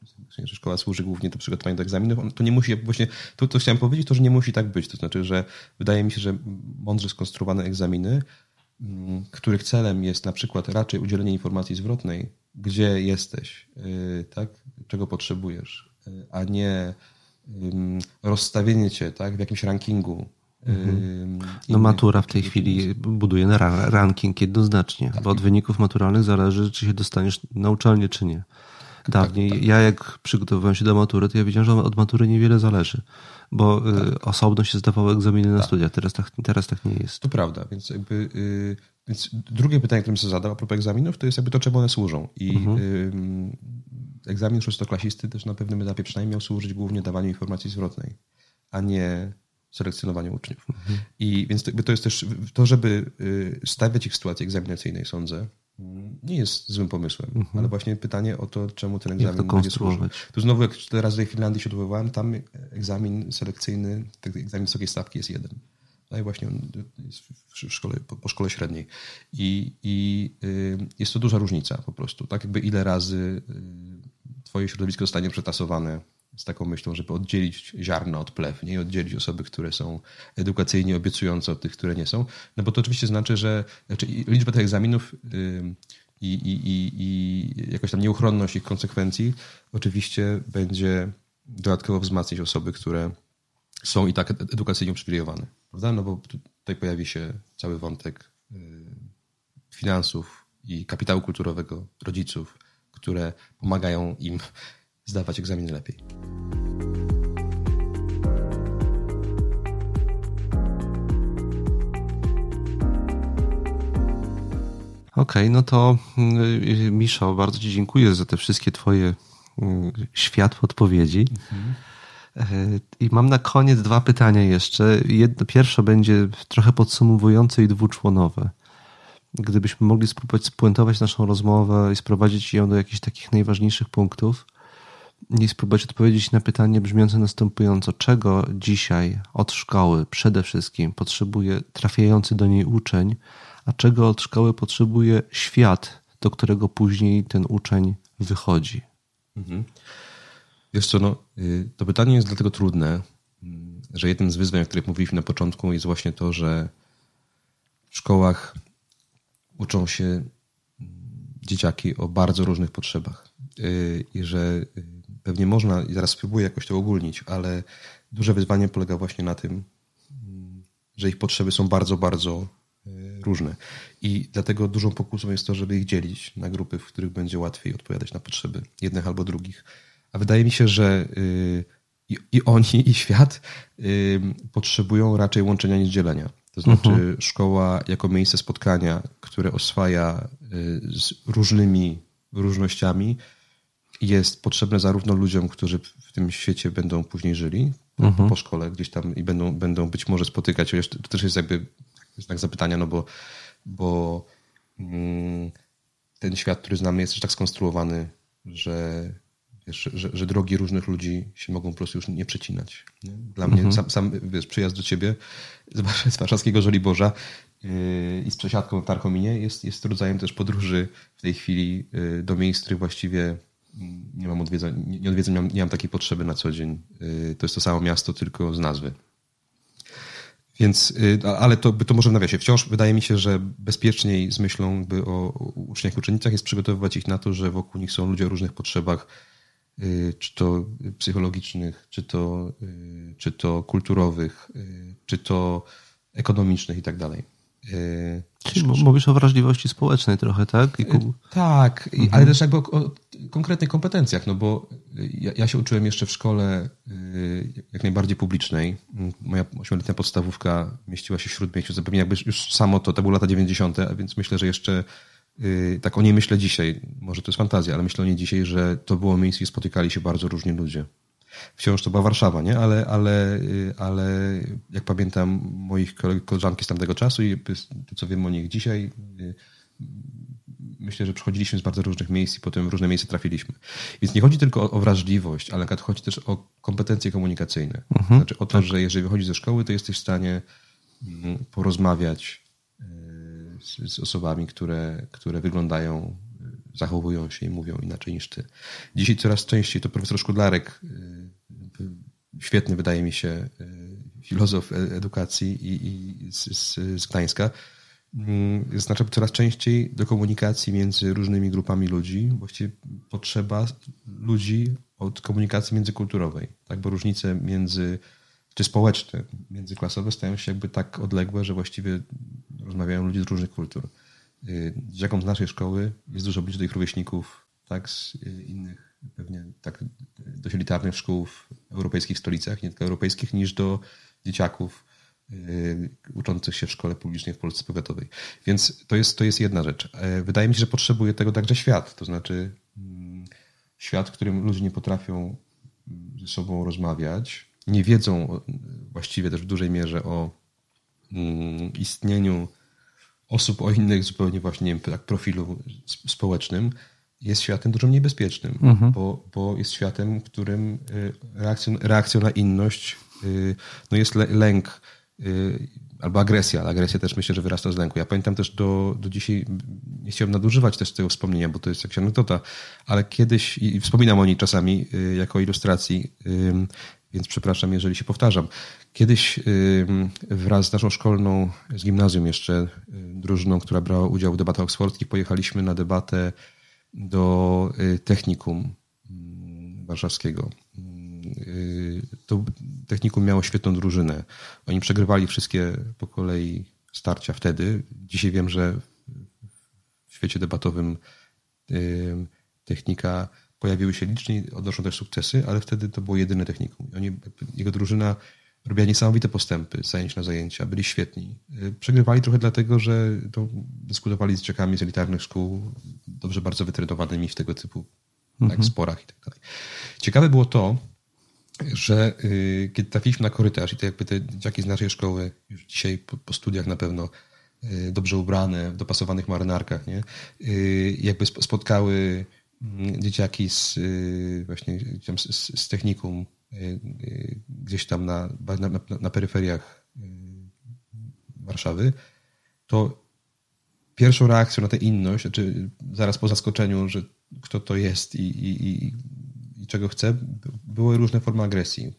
że szkoła służy głównie do przygotowania do egzaminów. To nie musi, właśnie, to, to chciałem powiedzieć, to, że nie musi tak być. To znaczy, że wydaje mi się, że mądrze skonstruowane egzaminy, mm, których celem jest na przykład raczej udzielenie informacji zwrotnej, gdzie jesteś, y, tak? czego potrzebujesz, y, a nie rozstawienie cię tak? w jakimś rankingu Mhm. No matura w tej chwili buduje na ranking jednoznacznie, tak. bo od wyników maturalnych zależy, czy się dostaniesz na uczelnię, czy nie. Dawniej, tak, tak. ja jak przygotowywałem się do matury, to ja wiedziałem, że od matury niewiele zależy, bo y, tak. osobno się zdawało egzaminy na tak. studia. Teraz tak, teraz tak nie jest. To prawda, więc jakby y, więc drugie pytanie, które bym sobie zadał a propos egzaminów, to jest jakby to, czemu one służą. I mhm. y, egzamin szóstoklasisty też na pewnym etapie przynajmniej miał służyć głównie dawaniu informacji zwrotnej, a nie selekcjonowaniu uczniów. Mhm. I więc to, to jest też to, żeby y, stawiać ich w sytuacji egzaminacyjnej, sądzę, nie jest złym pomysłem, mhm. ale właśnie pytanie o to, czemu ten egzamin będzie służył. Tu znowu, jak razy w Finlandii się odwoływałem, tam egzamin selekcyjny, egzamin wysokiej stawki jest jeden. No i właśnie on jest w szkole, po, szkole średniej. I, i y, jest to duża różnica po prostu. Tak jakby ile razy y, twoje środowisko zostanie przetasowane z taką myślą, żeby oddzielić ziarno od plew, nie oddzielić osoby, które są edukacyjnie obiecujące od tych, które nie są. No bo to oczywiście znaczy, że znaczy liczba tych egzaminów y, i, i, i, i jakaś tam nieuchronność ich konsekwencji oczywiście będzie dodatkowo wzmacniać osoby, które są i tak edukacyjnie uprzywilejowane. Prawda? No bo tutaj pojawi się cały wątek y, finansów i kapitału kulturowego rodziców, które pomagają im zdawać egzaminy lepiej. Okej, okay, no to y, Miszo, bardzo Ci dziękuję za te wszystkie Twoje y, światło odpowiedzi. Mhm. I mam na koniec dwa pytania jeszcze. Jedno, pierwsze będzie trochę podsumowujące i dwuczłonowe. Gdybyśmy mogli spróbować spuentować naszą rozmowę i sprowadzić ją do jakichś takich najważniejszych punktów i spróbować odpowiedzieć na pytanie brzmiące następująco. Czego dzisiaj od szkoły przede wszystkim potrzebuje trafiający do niej uczeń, a czego od szkoły potrzebuje świat, do którego później ten uczeń wychodzi? Mhm. Wiesz co, no, y, to pytanie jest dlatego trudne, mm, że jednym z wyzwań, o których mówiliśmy na początku, jest właśnie to, że w szkołach uczą się mm, dzieciaki o bardzo różnych potrzebach. Y, I że y, pewnie można, i zaraz spróbuję jakoś to ogólnić, ale duże wyzwanie polega właśnie na tym, mm, że ich potrzeby są bardzo, bardzo różne. I dlatego dużą pokusą jest to, żeby ich dzielić na grupy, w których będzie łatwiej odpowiadać na potrzeby jednych albo drugich a wydaje mi się, że y, i oni, i świat y, potrzebują raczej łączenia niż dzielenia. To znaczy, uh-huh. szkoła jako miejsce spotkania, które oswaja y, z różnymi różnościami, jest potrzebne zarówno ludziom, którzy w tym świecie będą później żyli uh-huh. po szkole gdzieś tam i będą, będą być może spotykać. To też jest jakby znak zapytania, no bo, bo mm, ten świat, który znamy, jest też tak skonstruowany, że wiesz, że, że, drogi różnych ludzi się mogą po prostu już nie przecinać. Nie? Dla mhm. mnie sam, sam wiesz, przyjazd do ciebie z warszawskiego Żoliborza yy, i z przesiadką w Tarchominie jest, jest rodzajem też podróży w tej chwili yy, do miejsc, których właściwie nie mam odwiedzań, nie, odwiedzam, nie mam, nie mam takiej potrzeby na co dzień. Yy, to jest to samo miasto, tylko z nazwy. Więc, ale to, to może w nawiasie. Wciąż wydaje mi się, że bezpieczniej z myślą by o uczniach i uczennicach jest przygotowywać ich na to, że wokół nich są ludzie o różnych potrzebach, Y, czy to psychologicznych, czy to, y, czy to kulturowych, y, czy to ekonomicznych i tak dalej. Czyli mówisz o wrażliwości społecznej trochę, tak? Tak, mhm. ale też jakby o, o, konkretnych kompetencjach, no bo ja, ja, się uczyłem jeszcze w szkole jak najbardziej publicznej. Moja ośmioletnia podstawówka mieściła się w Śródmieściu, zapewne jakby już samo to, to były lata 90., a więc myślę, że jeszcze Y, tak o niej myślę dzisiaj, może to jest fantazja, ale myślę o niej dzisiaj, że to było miejsce, gdzie spotykali się bardzo różni ludzie. Wciąż to była Warszawa, nie? Ale, ale, y, ale jak pamiętam moich koleżanki z tamtego czasu i to, co wiem o nich dzisiaj, y, myślę, że przychodziliśmy z bardzo różnych miejsc i potem w różne miejsca trafiliśmy. Więc nie chodzi tylko o, o wrażliwość, ale chodzi też o kompetencje komunikacyjne. Mhm. Znaczy o to, tak. że jeżeli wychodzisz ze szkoły, to jesteś w stanie mm, porozmawiać z, z osobami, które, które wyglądają, zachowują się i mówią inaczej niż ty. Dzisiaj coraz częściej to profesor Szkudlarek, y, świetny wydaje mi się filozof e, edukacji i, i z, z, z Gdańska, znaczy coraz częściej do komunikacji między różnymi grupami ludzi właściwie potrzeba ludzi od komunikacji międzykulturowej, tak? bo różnice między czy społeczne, międzyklasowe stają się jakby tak odległe, że właściwie rozmawiają ludzie z różnych kultur. Y, dzieciakom z naszej szkoły jest dużo bliżej do ich rówieśników, tak, z y, innych pewnie tak dość elitarnych szkół w europejskich stolicach, nie tylko europejskich, niż do dzieciaków uczących się w szkole publicznej w Polsce Powiatowej. Więc to jest, to jest jedna rzecz. Wydaje mi się, że potrzebuje tego także świat, to znaczy mm, świat, w którym ludzie nie potrafią ze sobą rozmawiać, nie wiedzą właściwie też w dużej mierze o mm, istnieniu osób o innych zupełnie właśnie nie wiem, tak profilu społecznym, jest światem dużo mniej bezpiecznym, mhm. bo, bo jest światem, w którym y, reakcją, reakcją na inność y, no jest lęk y, albo agresja. Agresja też myślę, że wyrasta z lęku. Ja pamiętam też do, do dzisiaj, nie chciałem nadużywać też tego wspomnienia, bo to jest jakaś anegdota, ale kiedyś, i wspominam o niej czasami jako ilustracji, więc przepraszam, jeżeli się powtarzam. Kiedyś wraz z naszą szkolną, z gimnazjum jeszcze, drużyną, która brała udział w debatach oksfordzkich, pojechaliśmy na debatę do y, technikum warszawskiego. Y, to technikum miało świetną drużynę. Oni przegrywali wszystkie po kolei starcia wtedy. Dzisiaj wiem, że w świecie debatowym technika pojawiły się licznie, odnoszą też sukcesy, ale wtedy to było jedyne technikum. Oni, jego drużyna robiła niesamowite postępy z zajęć na zajęcia, byli świetni. Y, przegrywali trochę dlatego, że dyskutowali z dzieciakami z elitarnych szkół, dobrze bardzo wytrenowanymi w tego typu tak, mhm. tak, sporach i tak dalej. Ciekawe było to, że y, kiedy trafiliśmy na korytarz i to jakby te dzieciaki z naszej szkoły już dzisiaj po, po studiach na pewno y, dobrze ubrane, w dopasowanych marynarkach, nie? Y, jakby spotkały mm, dzieciaki z właśnie z, z technikum gdzieś tam na, na, na peryferiach Warszawy, to pierwszą reakcją na tę inność, znaczy zaraz po zaskoczeniu, że kto to jest i, i, i czego chce, były różne formy agresji.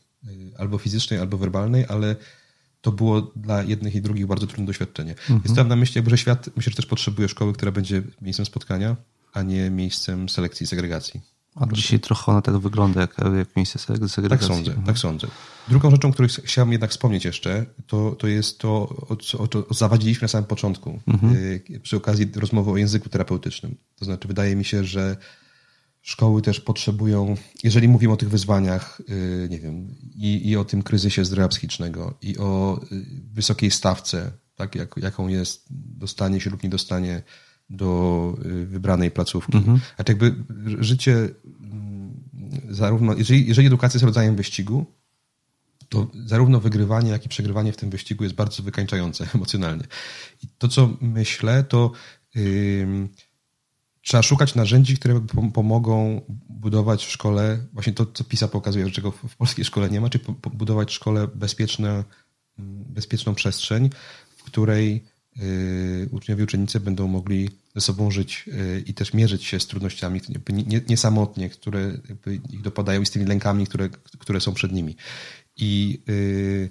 Albo fizycznej, albo werbalnej, ale to było dla jednych i drugich bardzo trudne doświadczenie. Mhm. Jest tam na myśli, że świat, myślę, że też potrzebuje szkoły, która będzie miejscem spotkania, a nie miejscem selekcji i segregacji. A dzisiaj trochę ona tak wygląda jak, jak miejsce segregacji. Tak sądzę, mhm. tak sądzę. Drugą rzeczą, którą chciałem jednak wspomnieć jeszcze, to, to jest to, o co, o co zawadziliśmy na samym początku, mhm. Y, przy okazji rozmowy o języku terapeutycznym. To znaczy, wydaje mi się, że szkoły też potrzebują, jeżeli mówimy o tych wyzwaniach, y, nie wiem, i, i o tym kryzysie zdrowia psychicznego, i o y, wysokiej stawce, tak, jak, jaką jest dostanie się lub nie dostanie do y, wybranej placówki. Mhm. A tak jakby życie mm, zarówno, jeżeli, jeżeli edukacja jest rodzajem wyścigu, to zarówno wygrywanie, jak i przegrywanie w tym wyścigu jest bardzo wykańczające *laughs* emocjonalnie. I to, co myślę, to yy, trzeba szukać narzędzi, które pomogą budować w szkole właśnie to, co PISA pokazuje, czego w polskiej szkole nie ma, czyli budować szkole bezpieczne, mm, bezpieczną przestrzeń, w której Y, uczniowie, uczennice będą mogli ze sobą żyć y, i też mierzyć się z trudnościami nie samotnie, które ich dopadają i z tymi lękami, które, które są przed nimi. I y,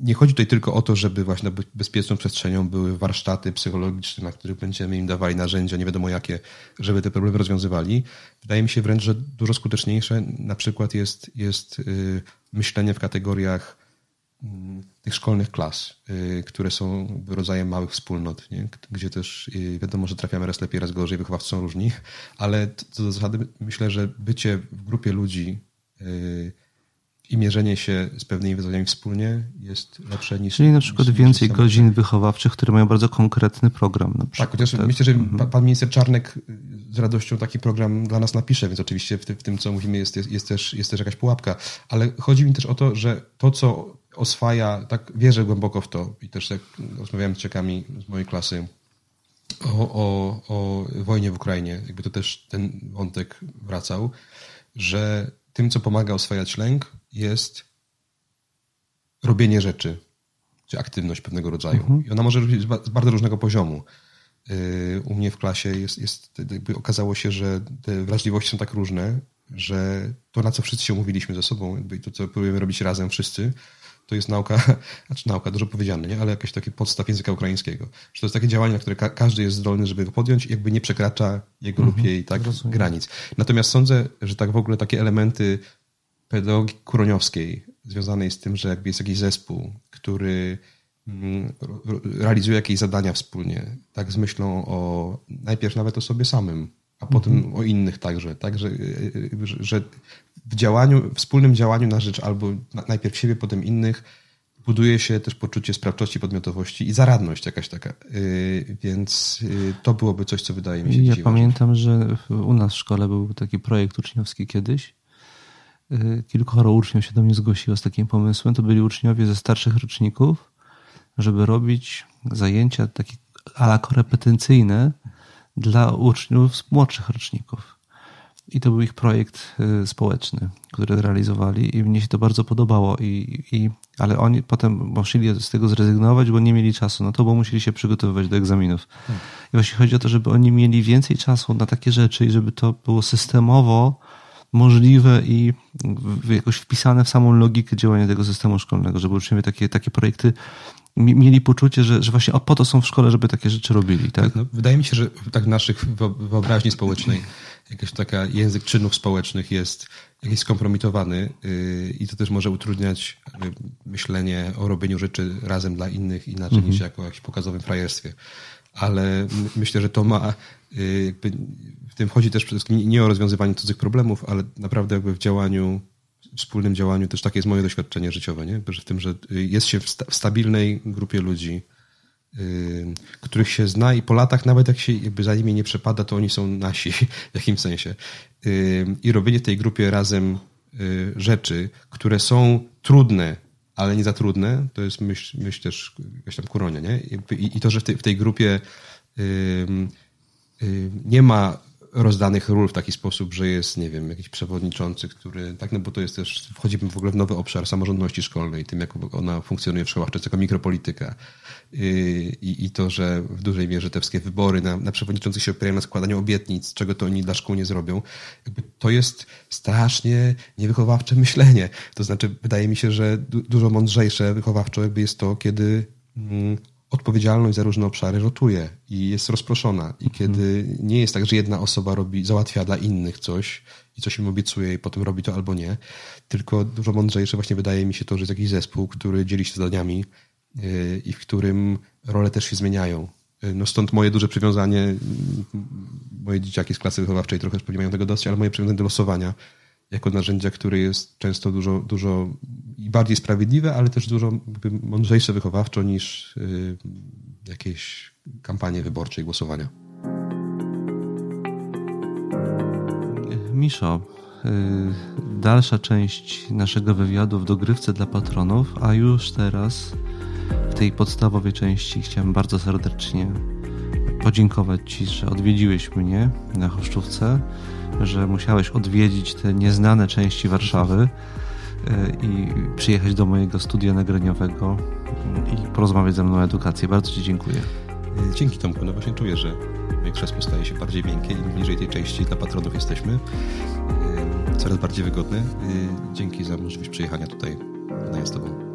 nie chodzi tutaj tylko o to, żeby właśnie bezpieczną przestrzenią były warsztaty psychologiczne, na których będziemy im dawali narzędzia, nie wiadomo jakie, żeby te problemy rozwiązywali. Wydaje mi się wręcz, że dużo skuteczniejsze na przykład jest, jest myślenie w kategoriach Mm, tych szkolnych klas, y, które są rodzajem małych wspólnot, nie? gdzie też y, wiadomo, że trafiamy raz lepiej, raz gorzej, wychowawcy są różni, ale co do zasady myślę, że bycie w grupie ludzi y, i mierzenie się z pewnymi wyzwaniami wspólnie jest lepsze niż... Czyli na przykład niż, więcej niż godzin wychowawczych, które mają bardzo konkretny program. Na tak, chociaż tak. myślę, że mhm. pan minister Czarnek z radością taki program dla nas napisze, więc oczywiście w, w tym, co mówimy, jest, jest, jest, też, jest też jakaś pułapka. Ale chodzi mi też o to, że to, co oswaja, tak wierzę głęboko w to i też jak rozmawiałem z ciekami z mojej klasy o, o, o wojnie w Ukrainie, jakby to też ten wątek wracał, że tym, co pomaga oswajać lęk, jest robienie rzeczy, czy aktywność pewnego rodzaju. Mhm. I ona może być z bardzo różnego poziomu. Y, u mnie w klasie jest, jest jakby okazało się, że te wrażliwości są tak różne, że to, na co wszyscy się umówiliśmy ze sobą, jakby to, co próbujemy robić razem wszyscy, to jest nauka, *laughs* znaczy nauka, dużo powiedziane, nie? ale jakieś takie podstaw języka ukraińskiego. Że to jest takie działanie, na które ka każdy jest zdolny, żeby go podjąć i jakby nie przekracza jego mhm, lub jej tak, granic. Natomiast sądzę, że tak w ogóle takie elementy pedagogiki kuroniowskiej związanej z tym, że jakby jest jakiś zespół, który mm, realizuje jakieś zadania wspólnie, tak z myślą o najpierw nawet o sobie samym, a potem mhm. o innych także, tak, że, że w działaniu, wspólnym działaniu na rzecz albo najpierw siebie, potem innych, buduje się też poczucie sprawczości, podmiotowości i zaradność jakaś taka. Y, więc to byłoby coś, co wydaje mi się Ja pamiętam, że u nas w szkole był taki projekt uczniowski kiedyś. Y, kilkoro uczniów się do mnie zgłosiło z takim pomysłem. To byli uczniowie ze starszych roczników, żeby robić zajęcia takie ala korepetencyjne dla uczniów z młodszych roczników. I to był ich projekt y, społeczny, który realizowali i mnie się to bardzo podobało. I, i, ale oni potem musieli z tego zrezygnować, bo nie mieli czasu no to, bo musieli się przygotowywać do egzaminów. Hmm. I właśnie chodzi o to, żeby oni mieli więcej czasu na takie rzeczy i żeby to było systemowo możliwe i jakoś wpisane w samą logikę działania tego systemu szkolnego, żeby uczniowie takie, takie projekty mieli poczucie, że, że właśnie po to są w szkole, żeby takie rzeczy robili. Tak? tak no, wydaje mi się, że tak w naszych wyobraźni społecznej jakiś taka język czynów społecznych jest jakiś skompromitowany yy, i to też może utrudniać myślenie o robieniu rzeczy razem dla innych inaczej -hmm. niż jako jakimś pokazowym frajerstwie. Ale myślę, że to ma yy, jakby tym chodzi też przede wszystkim nie o rozwiązywanie cudzych problemów, ale naprawdę jakby w działaniu wspólnym działaniu też takie jest moje doświadczenie życiowe, nie? Że w tym, że jest się w, sta w stabilnej grupie ludzi, yy, których się zna i po latach nawet jak się jakby za nimi nie przepada, to oni są nasi w jakimś sensie. Yy, I robienie w tej grupie razem yy, rzeczy, które są trudne, ale nie za trudne, to jest myśl, myśl też jakaś tam kuronia, nie? I, i to, że w w tej grupie nie ma rozdanych ról w taki sposób, że jest, nie wiem, jakiś przewodniczący, który, tak, no bo to jest też, wchodzimy w ogóle w nowy obszar samorządności szkolnej, tym jak ona funkcjonuje w szkołach, czy jako mikropolityka. I, I to, że w dużej mierze te wszystkie wybory na, na przewodniczących się opierają na składaniu obietnic, czego to oni dla szkół nie zrobią, jakby to jest strasznie niewychowawcze *laughs* myślenie. To znaczy, wydaje mi się, że du dużo mądrzejsze wychowawczo jakby jest to, kiedy mm, odpowiedzialność za różne obszary rotuje i jest rozproszona. I kiedy nie jest tak, że jedna osoba robi, załatwia dla innych coś i coś im obiecuje i potem robi to albo nie, tylko dużo mądrzejsze właśnie wydaje mi się to, że jest jakiś zespół, który dzieli się zadaniami yy, i w którym role też się zmieniają. Yy, no stąd moje duże przywiązanie, yy, moje dzieciaki z klasy wychowawczej trochę pewnie mają tego dosyć, ale moje przywiązanie do losowania jako narzędzia, które jest często dużo, dużo i bardziej sprawiedliwe, ale też dużo mądrzejsze wychowawczo niż y, jakieś kampanie wyborcze i głosowania. Miszo, y, dalsza część naszego wywiadu w dogrywce dla patronów, a już teraz w tej podstawowej części chciałem bardzo serdecznie podziękować Ci, że odwiedziłeś mnie na Choszczówce że musiałeś odwiedzić te nieznane części Warszawy e, i przyjechać do mojego studia nagraniowego i porozmawiać ze mną o edukacji. Bardzo Ci dziękuję. E, dzięki Tomku. No właśnie czuję, że moje krzesło staje się bardziej miękkie im bliżej tej części dla patronów jesteśmy. E, coraz bardziej wygodne. Dzięki za możliwość przyjechania tutaj na z Tobą.